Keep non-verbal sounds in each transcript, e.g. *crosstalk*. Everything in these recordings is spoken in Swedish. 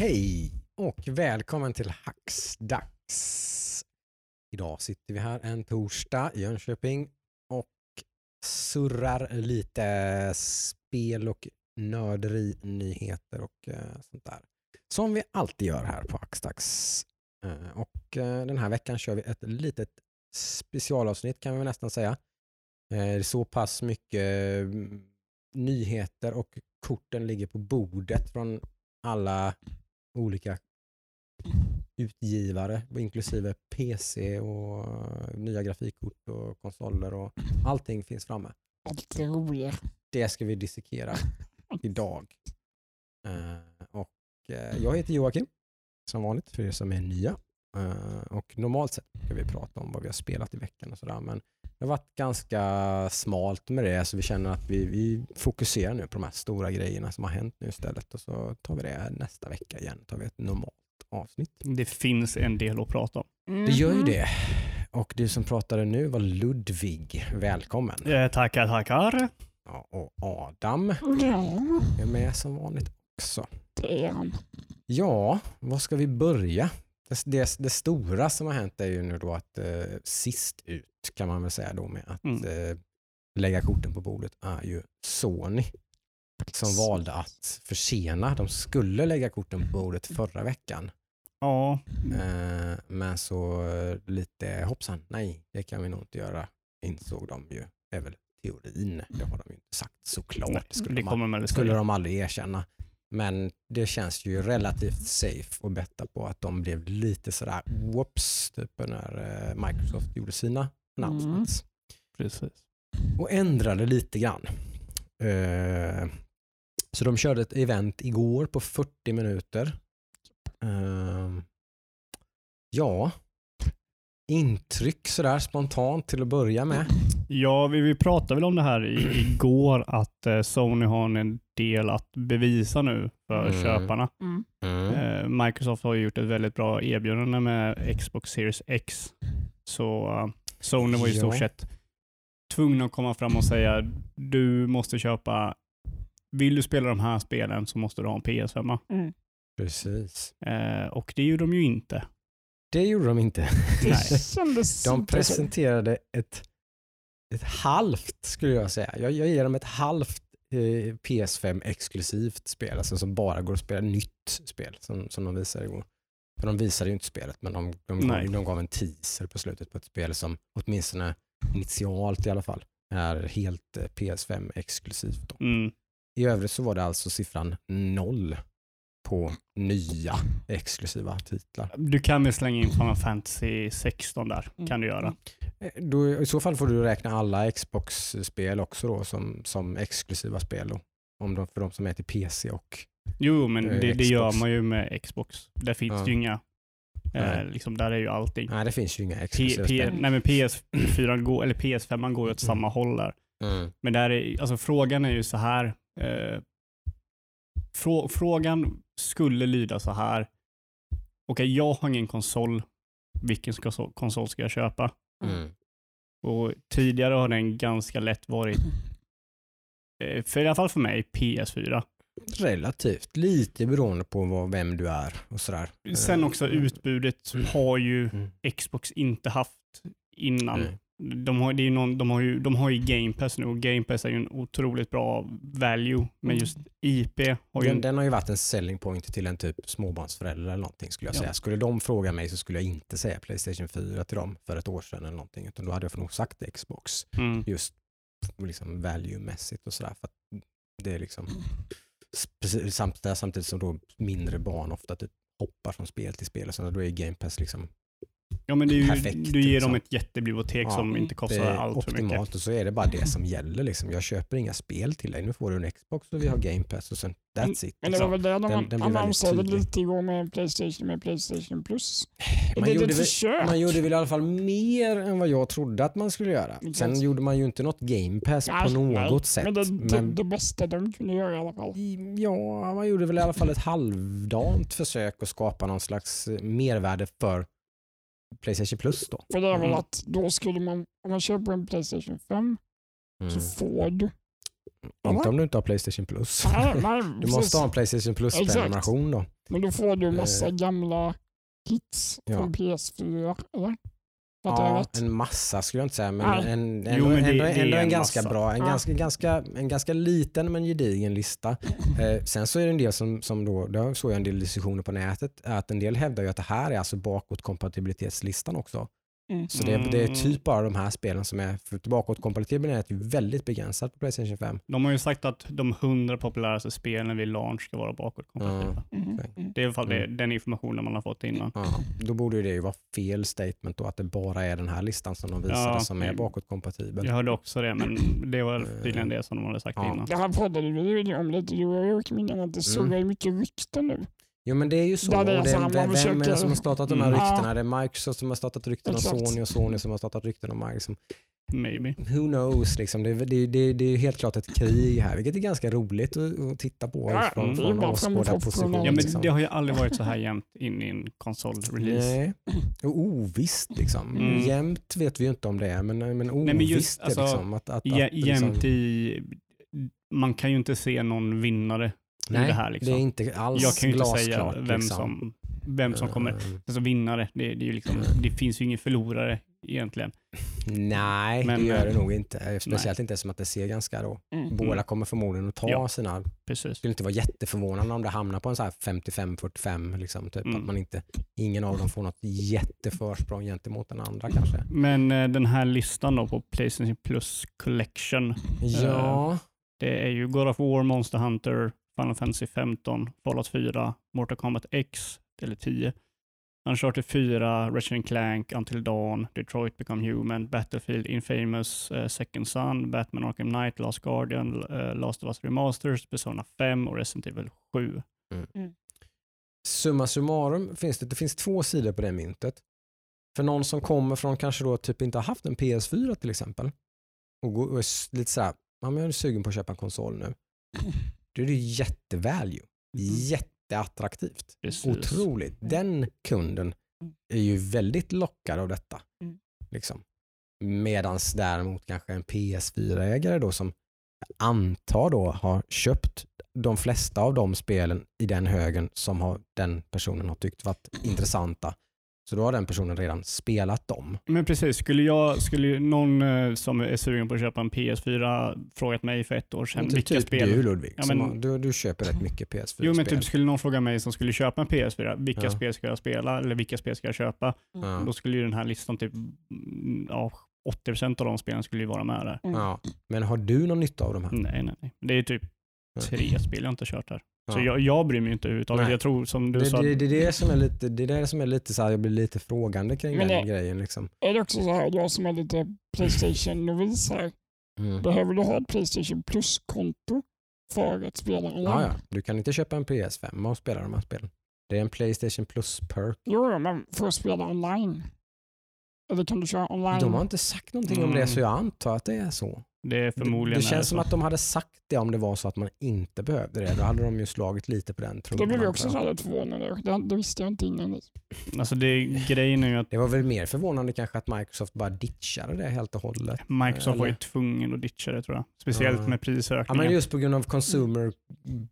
Hej och välkommen till Hacksdags. Idag sitter vi här en torsdag i Jönköping och surrar lite spel och nörderi, nyheter och eh, sånt där. Som vi alltid gör här på Hacksdags. Eh, och eh, den här veckan kör vi ett litet specialavsnitt kan vi väl nästan säga. Det är så pass mycket mm, nyheter och korten ligger på bordet från alla olika utgivare, inklusive PC och eh, nya grafikkort och konsoler och allting finns framme. Roligare. Det ska vi dissekera *laughs* idag. Eh, och eh, jag heter Joakim, som vanligt för er som är nya. Och normalt sett ska vi prata om vad vi har spelat i veckan och sådär, men det har varit ganska smalt med det, så vi känner att vi, vi fokuserar nu på de här stora grejerna som har hänt nu istället och så tar vi det nästa vecka igen, tar vi ett normalt avsnitt. Det finns en del att prata om. Det gör ju Mhm. det. Och du som pratade nu var Ludvig. Välkommen. Eh, tackar, tackar. Ja, och Adam Ja, är med som vanligt också. han. Ja, var ska vi börja? Det, det, det stora som har hänt är ju nu då att eh, sist ut kan man väl säga då med att Mm. eh, lägga korten på bordet är ju Sony som valde att försena. De skulle lägga korten på bordet förra veckan. Ja, Eh, men så eh, lite hoppsan, nej det kan vi nog inte göra insåg de ju. Det är väl teorin. Det har de ju inte sagt såklart. Det skulle, det de, kommer man skulle de aldrig erkänna. Men det känns ju relativt safe att betta på att de blev lite sådär whoops typ när eh, Microsoft gjorde sina announcements. Precis. Och ändrade lite grann. Eh, så de körde ett event igår på 40 minuter. Eh, ja, intryck sådär spontant till att börja med. Ja, vi, vi pratade väl om det här i, igår, att eh, Sony har en del att bevisa nu för Mm. köparna. Mm. Mm. Eh, Microsoft har gjort ett väldigt bra erbjudande med Xbox Series X. Så eh, Sony var ju i stort sett tvungna att komma fram och säga du måste köpa, vill du spela de här spelen så måste du ha en PS5. Mm. Precis. Eh, och det gjorde de ju inte. Det gjorde de inte. *laughs* Nej. *laughs* De presenterade ett, ett halvt, skulle jag säga. Jag, jag ger dem ett halvt PS5 exklusivt spel, alltså som bara går att spela nytt spel, som, som de visade igår. För de visade ju inte spelet, men de, de, gav, de gav en teaser på slutet på ett spel som åtminstone initialt i alla fall är helt eh, PS5 exklusivt. Mm. I övrigt så var det alltså siffran noll på nya exklusiva titlar. Du kan väl slänga in Final Fantasy 16 där, Mm. kan du göra. Eh, Då, I så fall får du räkna alla Xbox-spel också då som, som exklusiva spel. Då. Om de, för de som är till PC och... Jo, men Eh, det, det gör Xbox. man ju med Xbox. Där finns Ja. det ju inga, eh, liksom, där är ju allting. Nej, det finns ju inga exklusiva P, spel. nej men PS4 går, eller PS5 går ju åt Mm. samma håll där. Mm. Men där är, alltså frågan är ju så här. Eh, frå, frågan skulle lyda så här. Okej, jag har ingen konsol. Vilken ska, konsol ska jag köpa? Mm. Och tidigare har den ganska lätt varit, *laughs* eh, för i alla fall för mig, PS4. Relativt, lite beroende på vad, vem du är och sådär. Sen Eh, också utbudet har ju Mm. Xbox inte haft innan. Nej. De har, det är ju någon, de, har ju, de har ju Game Pass nu och Game Pass är ju en otroligt bra value. Men Mm. just IP har ju... Den, en- den har ju varit en selling point till en typ småbarnsförälder eller någonting skulle jag Ja. säga. Skulle de fråga mig så skulle jag inte säga Playstation 4 till dem för ett år sedan eller någonting. Utan då hade jag nog sagt Xbox. Mm. Just liksom value-mässigt och sådär. För att det är liksom precis, samt, där, samtidigt som då mindre barn ofta typ hoppar från spel till spel och så då är Game Pass liksom Ja, men det är ju, perfekt, du ger liksom. dem ett jättebibliotek Ja, som inte det kostar allt för mycket. optimalt och så är det bara det som gäller. Liksom. Jag köper inga spel till dig. Nu får du en Xbox och vi har Game Pass och sen that's it. Men det var Liksom. väl det de Den- annonserade lite igår med Playstation med Playstation Plus. Man det gjorde, ett väl, man gjorde väl i alla fall mer än vad jag trodde att man skulle göra. Exakt. Sen gjorde man ju inte något Game Pass på Nej, något nej, sätt. Men det, det, Men det bästa de kunde göra i alla fall. ja, man gjorde väl i alla fall ett halvdant försök att skapa någon slags mervärde för Playstation Plus då. För det är väl Mm. att då skulle man, om man köper en Playstation 5 Mm. så får du... Inte om du inte har Playstation Plus. Nej, nej, *laughs* Du precis. måste ha en Playstation. Plus-prenumeration då. Men då får du massa Eh. gamla hits från PS4, eller? Ja, en massa skulle jag inte säga, men Nej. en, en, Jo, men det- ändå, det är ändå en en ganska massa. bra, en, Ja. ganska, ganska, en ganska liten men gedigen lista. *laughs* Eh, sen så är det en del som, som då, det såg jag en del diskussioner på nätet, att en del hävdar ju att det här är alltså bakåtkompatibilitetslistan också. Mm. Så det, det är Mm. typ bara de här spelen som är, för bakåtkompatibel är ju väldigt begränsat på Playstation 5. De har ju sagt att de 100 populäraste spelen vid launch ska vara bakåtkompatibla. Mm. Mm. Det är i alla fall det, Mm. den informationen man har fått innan. Ja, då borde ju det ju vara fel statement då, att det bara är den här listan som de visade Ja, som är det- bakåtkompatibel. Jag hörde också det, men det var Eh, tydligen det som de hade sagt ja. innan. Det här pratade vi ju om lite, du och innan att det såg Mm. mycket rykten nu. Jo men det är ju så. Ja, det är och det, så man vem, vem är det försöker- som har startat de här Mm. ryktena? Det är Microsoft som har startat rykten om. Sony och Sony som har startat rykten om Microsoft. Maybe. Who knows liksom. Det, är- det, det, är- det är helt klart ett krig här, vilket är ganska roligt att, att titta på Ja, från, från det åskådarposition. Ja, men liksom. det har ju aldrig varit så här jämnt in i en konsol-release. Nej. Och ovisst liksom. Mm. Jämt vet vi ju inte om det är, men, men ovisst men just, är alltså, liksom. Att, att, Jä- att, liksom, Jämt i... Man kan ju inte se någon vinnare i nej, det här. Liksom. det är inte alls Jag kan ju inte säga vem liksom. som, vem som kommer. Eh, Alltså vinnare, det, det, är liksom, det finns ju ingen förlorare egentligen. Nej, Men, det gör det eh, nog inte. Speciellt inte som att det ser ganska då. Mm. Båda kommer förmodligen att ta Ja. sina Precis. skulle inte vara jätteförvånande om det hamnar på en så här 55-45. Liksom, typ, Mm. att man inte, ingen av dem får något jätteförsprång gentemot den andra kanske. Men eh, den här listan då på Playstation Plus Collection. Ja, Det är ju God of War, Monster Hunter, Final Fantasy 15, Fallout 4, Mortal Kombat X, eller 10, Uncharted 4, Ratchet Clank, Until Dawn, Detroit Become Human, Battlefield, Infamous, eh, Second Son, Batman Arkham Knight, Last Guardian, eh, Last of Us Remasters, Persona 5 och Resident Evil 7. summa summarum finns det, det finns två sidor på det myntet. För någon som kommer från kanske då typ inte har haft en PS4 till exempel och, går, och är lite såhär, ja, men jag är sugen på att köpa en konsol nu. *laughs* Då är det jättevalue. Jätteattraktivt. Precis. Otroligt. Den kunden är ju väldigt lockad av detta. Mm. Liksom. Medans däremot kanske en PS4-ägare då som antar då har köpt de flesta av de spelen i den högen som har, den personen har tyckt varit intressanta. Så då har den personen redan spelat dem. Men precis, skulle, jag, skulle ju någon eh, som är sugen på att köpa en PS4 frågat mig för ett år sedan Typ- vilka typ spel... du Ludvig, Ja, men- du, du köper rätt mycket PS4-spel. Jo men typ skulle någon fråga mig som skulle köpa en PS4, vilka Ja. spel ska jag spela eller vilka spel ska jag köpa? ja. Då skulle ju den här listan typ, mm, ja, 80% av de spelen skulle ju vara med där. Ja. Men har du någon nytta av de här? Nej, nej, nej. Det är typ tre spel jag inte kört Så Ja. jag, jag bryr mig inte överhuvudtaget. Jag tror som du Det, sa, det, det, är det som är lite, det är det som är lite så här, jag blir lite frågande kring Men den det- grejen. Liksom. Är det också så här, jag som är lite Playstation-novis här, Mm. behöver du ha ett Playstation Plus-konto för att spela online? Ja, ja. Du kan inte köpa en PS5 och spela de här spelen. Det är en Playstation Plus-perk. Jo, men för att spela online. Eller kan du köra online? De har inte sagt någonting om det så jag antar att det är så. Det är Det, förmodligen det är känns som så. att de hade sagt det om det var så att man inte behövde det. Då hade de ju slagit lite på den det trumman. blev jag också så här förvånad. Det, det visste jag inte innan. Alltså det, grejen är ju att Det var väl mer förvånande kanske att Microsoft bara ditchade det helt och hållet. Microsoft var ju Eller? tvungen att ditcha det tror jag. Speciellt Ja. med Ja, prisökningen. men just på grund av consumer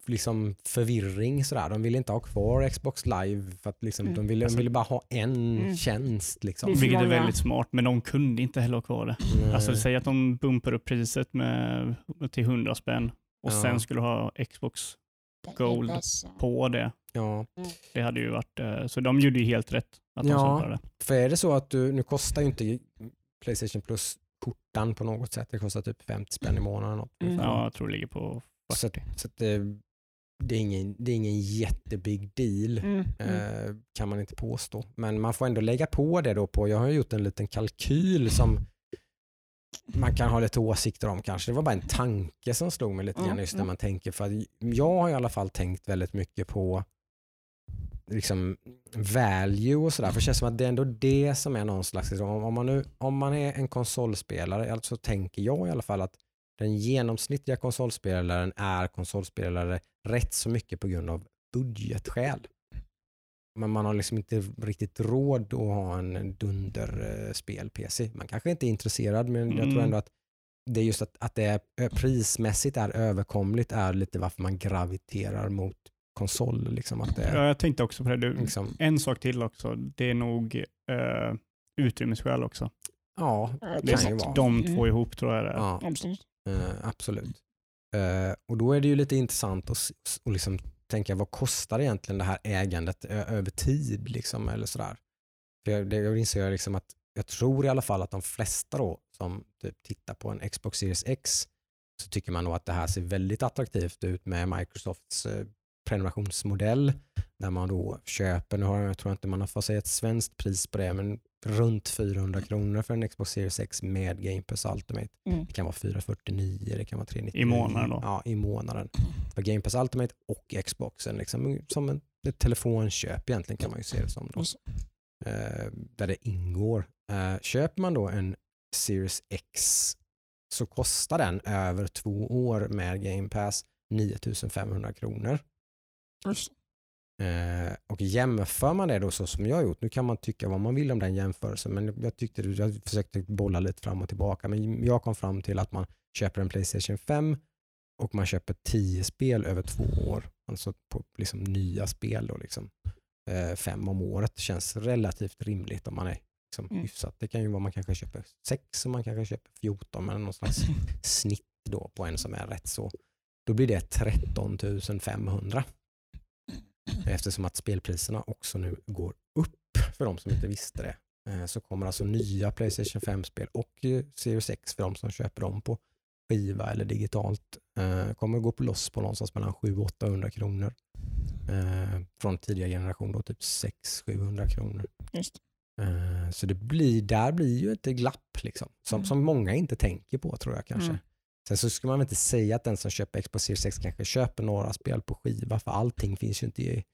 liksom, förvirring. Sådär. De ville inte ha kvar Xbox live för att liksom, Mm. de, ville, de Alltså- ville bara ha en Mm. tjänst. Liksom. Det Vilket är väldigt smart, men de kunde inte heller ha kvar det. Nej. Alltså säg att de bumpar upp priset med, till 100 spänn och Ja. sen skulle ha Xbox Gold. på det. ja. Det hade ju varit, eh, så de gjorde ju helt rätt att de Ja. det. För är det så att du, nu kostar ju inte Playstation Plus skjortan på något sätt. Det kostar typ 50 spänn i månaden. Mm. Ja, jag tror det ligger på Så, att- 40. så att det, det, är ingen, det är ingen jättebig deal. Mm. Mm. Eh, kan man inte påstå. Men man får ändå lägga på det då på, jag har gjort en liten kalkyl som man kan ha lite åsikter om kanske. Det var bara en tanke som slog mig lite Mm, grann just när mm. man tänker, för jag har i alla fall tänkt väldigt mycket på liksom value och sådär. För det känns som att det är ändå det som är någon slags, liksom, om, man nu, om man är en konsolspelare, alltså tänker jag i alla fall att den genomsnittliga konsolspelaren är konsolspelare rätt så mycket på grund av budgetskäl. Men man har liksom inte riktigt råd att ha en dunderspel-PC. Man kanske inte är intresserad men jag tror Mm. ändå att det är just att, att det är, prismässigt är överkomligt är lite varför man graviterar mot konsol. Liksom, att det Ja, är, jag tänkte också på det. Du, liksom, En sak till också. Det är nog eh, utrymmesskäl också. ja, Ja, det kan ju vara. De Mm. två ihop tror jag det är. Ja, Absolut. eh, absolut. Eh, och då är det ju lite intressant att och liksom tänka vad kostar egentligen det här ägandet över tid? Liksom, eller sådär. För jag, det, jag inser jag liksom att jag tror i alla fall att de flesta då som typ tittar på en Xbox Series X så tycker man nog att det här ser väldigt attraktivt ut med Microsofts eh, prenumerationsmodell där man då köper, nu har jag, jag tror inte man har fått säga ett svenskt pris på det, men runt 400 kronor för en Xbox Series X med Game Pass Ultimate. Mm. Det kan vara 449, det kan vara 399. I månaden då? Ja, i månaden. För Game Pass Ultimate och Xboxen, liksom, som en, ett telefonköp egentligen kan man ju se det som. Då. Eh, där det ingår. Eh, köper man då en Series X så kostar den över två år med Game Pass 9500 kronor. Eh, och jämför man det då så som jag har gjort, nu kan man tycka vad man vill om den jämförelsen, men jag tyckte jag försökte bolla lite fram och tillbaka, men jag kom fram till att man köper en Playstation 5 och man köper 10 spel över två år, alltså på liksom nya spel då liksom. Eh, fem om året känns relativt rimligt om man är liksom Mm. hyfsat. Det kan ju vara man kanske köper sex och man kanske köper 14, men någon slags *laughs* snitt då på en som är rätt så. Då blir det 13 500 eftersom att spelpriserna också nu går upp för de som inte visste det. Eh, Så kommer alltså nya Playstation 5-spel och eh, Series X för de som köper dem på skiva eller digitalt eh, kommer gå på loss på någonstans mellan 700-800 kronor. Från tidigare generation då typ 600-700 kronor. Just. Så det blir, där blir ju ett glapp liksom, som, Mm. som många inte tänker på tror jag kanske. Mm. Sen så ska man väl inte säga att den som köper Xbox Series X kanske köper några spel på skiva för allting finns ju inte i,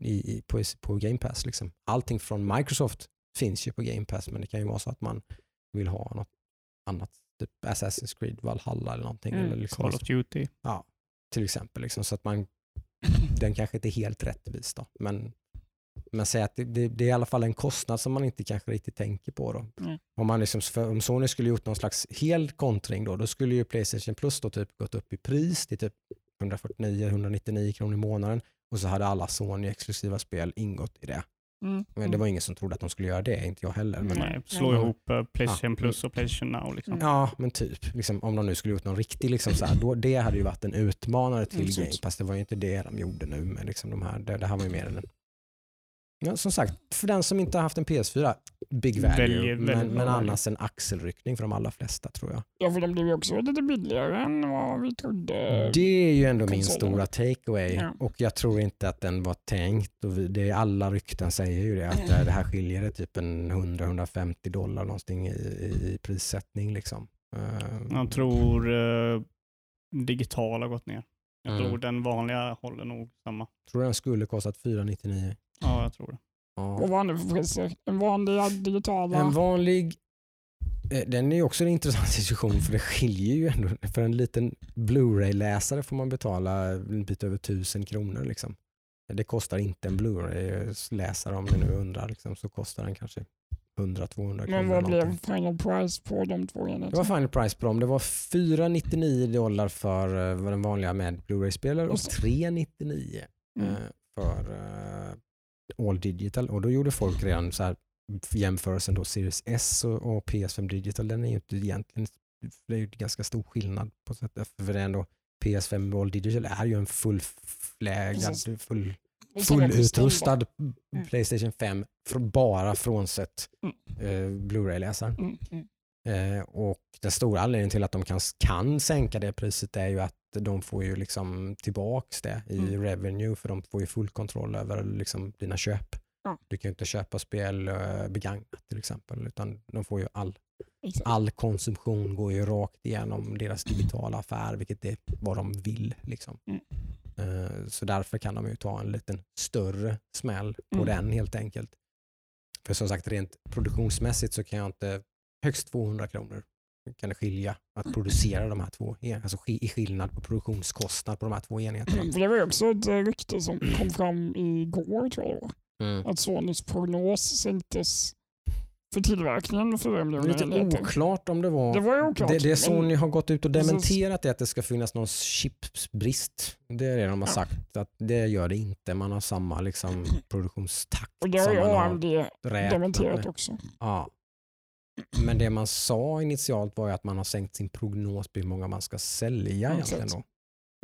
i, på, på Game Pass. Liksom. Allting från Microsoft finns ju på Game Pass men det kan ju vara så att man vill ha något annat, typ Assassin's Creed Valhalla eller någonting. Mm. Eller liksom, Call of Duty. ja, till exempel. Liksom, så att man, *laughs* den kanske inte är helt rättvis då. Men, men säg att det, det, det är i alla fall en kostnad som man inte kanske riktigt tänker på. Då. Mm. Om, man liksom, om Sony skulle gjort någon slags hel kontring då, då skulle ju Playstation Plus då typ gått upp i pris till typ 149-199 kronor i månaden och så hade alla Sony-exklusiva spel ingått i det. Mm. Men det var ingen som trodde att de skulle göra det, inte jag heller. Men, Nej, slå Ja. ihop eh, Playstation Ja. Plus och Playstation Now. Liksom. Mm. Ja, men typ. Liksom, om de nu skulle gjort någon riktig, liksom, så här, då, det hade ju varit en utmanare till Mm, Game. Pass. Det var ju inte det de gjorde nu med liksom, de här. Det, det här var ju mer en... Ja, som sagt, för den som inte har haft en PS4, big value. Väldigt men, bra men annars en axelryckning för de allra flesta tror jag. Ja, för de blev ju också lite billigare än vad vi trodde. Det är ju ändå min stora takeaway Ja. och jag tror inte att den var tänkt och vi, det är alla rykten säger ju det att det, här skiljer det typ en 100-150 dollar någonting i, i prissättning liksom. Eh, Jag tror eh, digital har gått ner. Jag Mm. tror den vanliga håller nog samma. tror den skulle kostat 499. Ja, jag tror det. Ja. Vad var det för priser? En vanliga digitala? En vanlig, eh, den är ju också en intressant *laughs* diskussion för det skiljer ju ändå. För en liten Blu-ray-läsare får man betala en bit över tusen kronor. Liksom. Det kostar inte en Blu-ray-läsare om ni nu undrar. Liksom, så kostar den kanske 100-200 kronor. Men vad blev final price på de två Det var enheterna? final price på dem. Det var 499 dollar för eh, den vanliga med Blu-ray-spelare och Just det. 399 Mm. eh, för All Digital. Och då gjorde folk redan så här jämförelsen då Series S och, och PS5 Digital. Den är ju inte egentligen, det är ju ganska stor skillnad på sätt för det är ändå PS5 All Digital är ju en fullflägad, full, fullutrustad Mm. Playstation 5 för bara frånsett Mm. eh, Blu-ray-läsaren. Mm, mm. Och den stora anledningen till att de kan, kan sänka det priset är ju att de får ju liksom tillbaks det i Mm. revenue för de får ju full kontroll över liksom dina köp. Ja. Du kan ju inte köpa spel eh, begagnat till exempel utan de får ju all, Exakt. all konsumtion går ju rakt igenom deras digitala affär vilket är vad de vill. Liksom. Mm. Eh, så därför kan de ju ta en liten större smäll på Mm. den helt enkelt. För som sagt rent produktionsmässigt så kan jag inte högst 200 kronor kan det skilja att producera de här två, alltså i skillnad på produktionskostnad på de här två enheterna. För det var också ett eh, rykte som kom fram igår tror jag var. Mm. Att Sonys prognos sänktes för tillverkningen för 4 Det är miljoner lite oklart om det var... Det var oklart. det, det är Sony har gått ut och dementerat det att det ska finnas någon chipsbrist. Det är det de har Ja. sagt, att det gör det inte. Man har samma liksom, *clears throat* produktionstakt Och det har ju AMD dementerat också. Ja. Men det man sa initialt var att man har sänkt sin prognos på hur många man ska sälja Ja, egentligen. Då.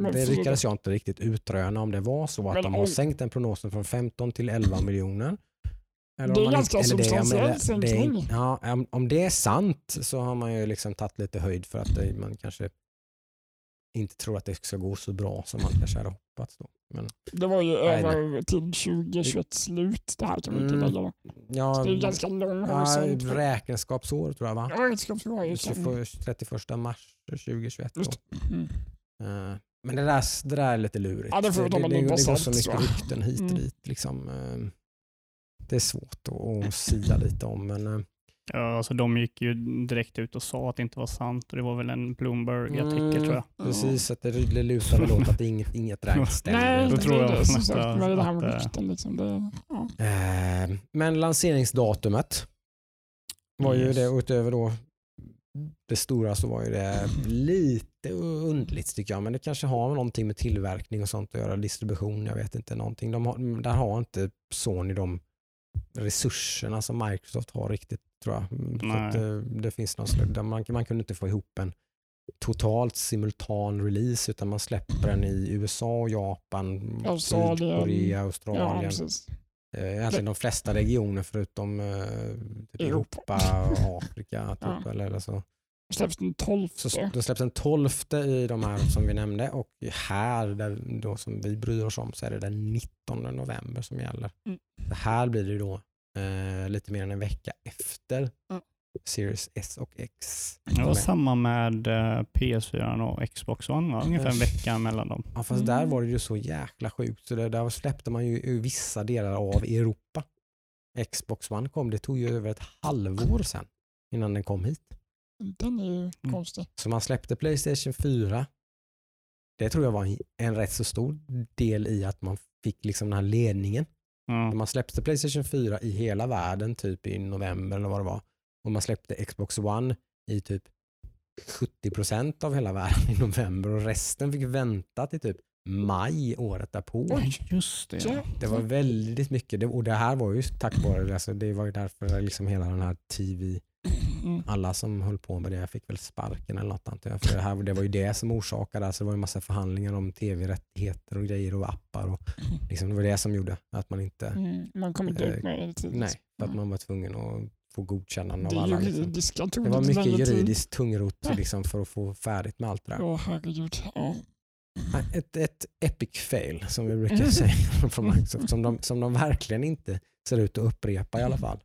Men Det lyckades jag inte riktigt utröna om det var så att Men de har sänkt den prognosen från 15 till 11 miljoner. Eller Det är ganska substantiell sänkning. Ja, om- om det är sant så har man ju liksom tagit lite höjd för att det, man kanske inte tror att det ska gå så bra som man kanske hade hoppats. Då. Men, Det var ju Nej, över till 2021 slut det här kan vi Mm. tillägga. då. ja, Så det är ganska lång horisont. räkenskapsår tror jag va? Ja, räkenskapsår just det. 21 31 mars 2021. Då. Just Mm. Eh, Men det där, det där är lite lurigt. Ja, det får det, det, det nypa går så mycket rykten hit och Mm. dit. Liksom. eh, Det är svårt att, att sia lite om. Men, eh, Ja, alltså de gick ju direkt ut och sa att det inte var sant och det var väl en Bloomberg-artikel Mm. tror jag. Precis, att det, det lutar väl åt att inget, inget räkn stämmer. *laughs* Nej, Då det tror jag det som nästa- sagt med det här med att, eh, rykten. Liksom. Det, ja. Eh, Men lanseringsdatumet var ju Yes. det, och utöver då det stora så var ju det lite underligt tycker jag. Men det kanske har någonting med tillverkning och sånt att göra, distribution, jag vet inte någonting. De har, där har inte Sony de resurserna som Microsoft har riktigt tror jag. Mm, att, eh, det finns någon, slags- man, man kunde inte få ihop en totalt simultan release utan man släpper den i USA, Japan, Australien. Sydkorea, ja, Australien. precis. Eh, Egentligen de flesta regioner förutom eh, typ Europa. Europa och *laughs* Afrika. Typ, Ja. eller, eller så. Släpps den 12. Så då släpps den 12 i de här som vi nämnde och här där då som vi bryr oss om så är det den 19 november som gäller. Mm. Så här blir det då eh, lite mer än en vecka efter Ja. Series S och X. Det var samma med eh, PS4 och Xbox One, va? ungefär en vecka mellan dem. Ja, fast Mm. där var det ju så jäkla sjukt så det, där släppte man ju vissa delar av Europa. Xbox One kom, det tog ju över ett halvår sen innan den kom hit. Den är ju Mm. konstig. Så man släppte Playstation 4. Det tror jag var en- en rätt så stor del i att man fick liksom den här ledningen. Ja. Man släppte Playstation 4 i hela världen typ i november eller vad det var. Och man släppte Xbox One i typ 70% av hela *laughs* världen i november och resten fick vänta till typ maj året därpå. Just det. Ja. Det var väldigt mycket det, och det här var ju tack vare, alltså det var ju därför liksom hela den här TV, Mm. alla som höll på med det fick väl sparken eller något antar jag. För det, här, det var ju det som orsakade, alltså det var ju massa förhandlingar om tv-rättigheter och grejer och appar och liksom, det var det som gjorde att man inte, Mm. Man kommer inte Eh, ut med det tidigt. nej, för att man var tvungen att få godkännande av alla. Liksom. Det var mycket juridiskt tungrot liksom, för att få färdigt med allt det där. Ja, herregud. Ja. Nej, Ett, ett epic fail som vi brukar Mm. säga *laughs* från Microsoft som de, som de verkligen inte ser ut att upprepa i alla fall.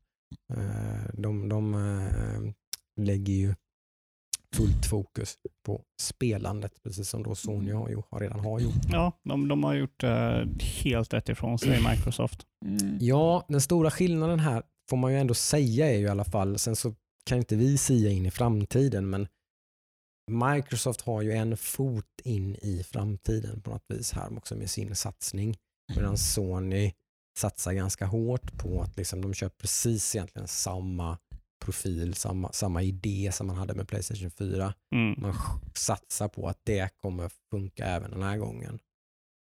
Eh, De, de eh, lägger ju fullt fokus på spelandet precis som då Sony har, ju- har redan har gjort. Ja, de, de har gjort eh, helt rätt ifrån sig, Microsoft. Mm. Ja, den stora skillnaden här får man ju ändå säga är ju i alla fall, sen så kan inte vi sia in i framtiden men Microsoft har ju en fot in i framtiden på något vis här också med sin satsning. Medan Sony satsar ganska hårt på att liksom de kör precis egentligen samma profil, samma, samma idé som man hade med Playstation 4. Mm. Man satsar på att det kommer funka även den här gången.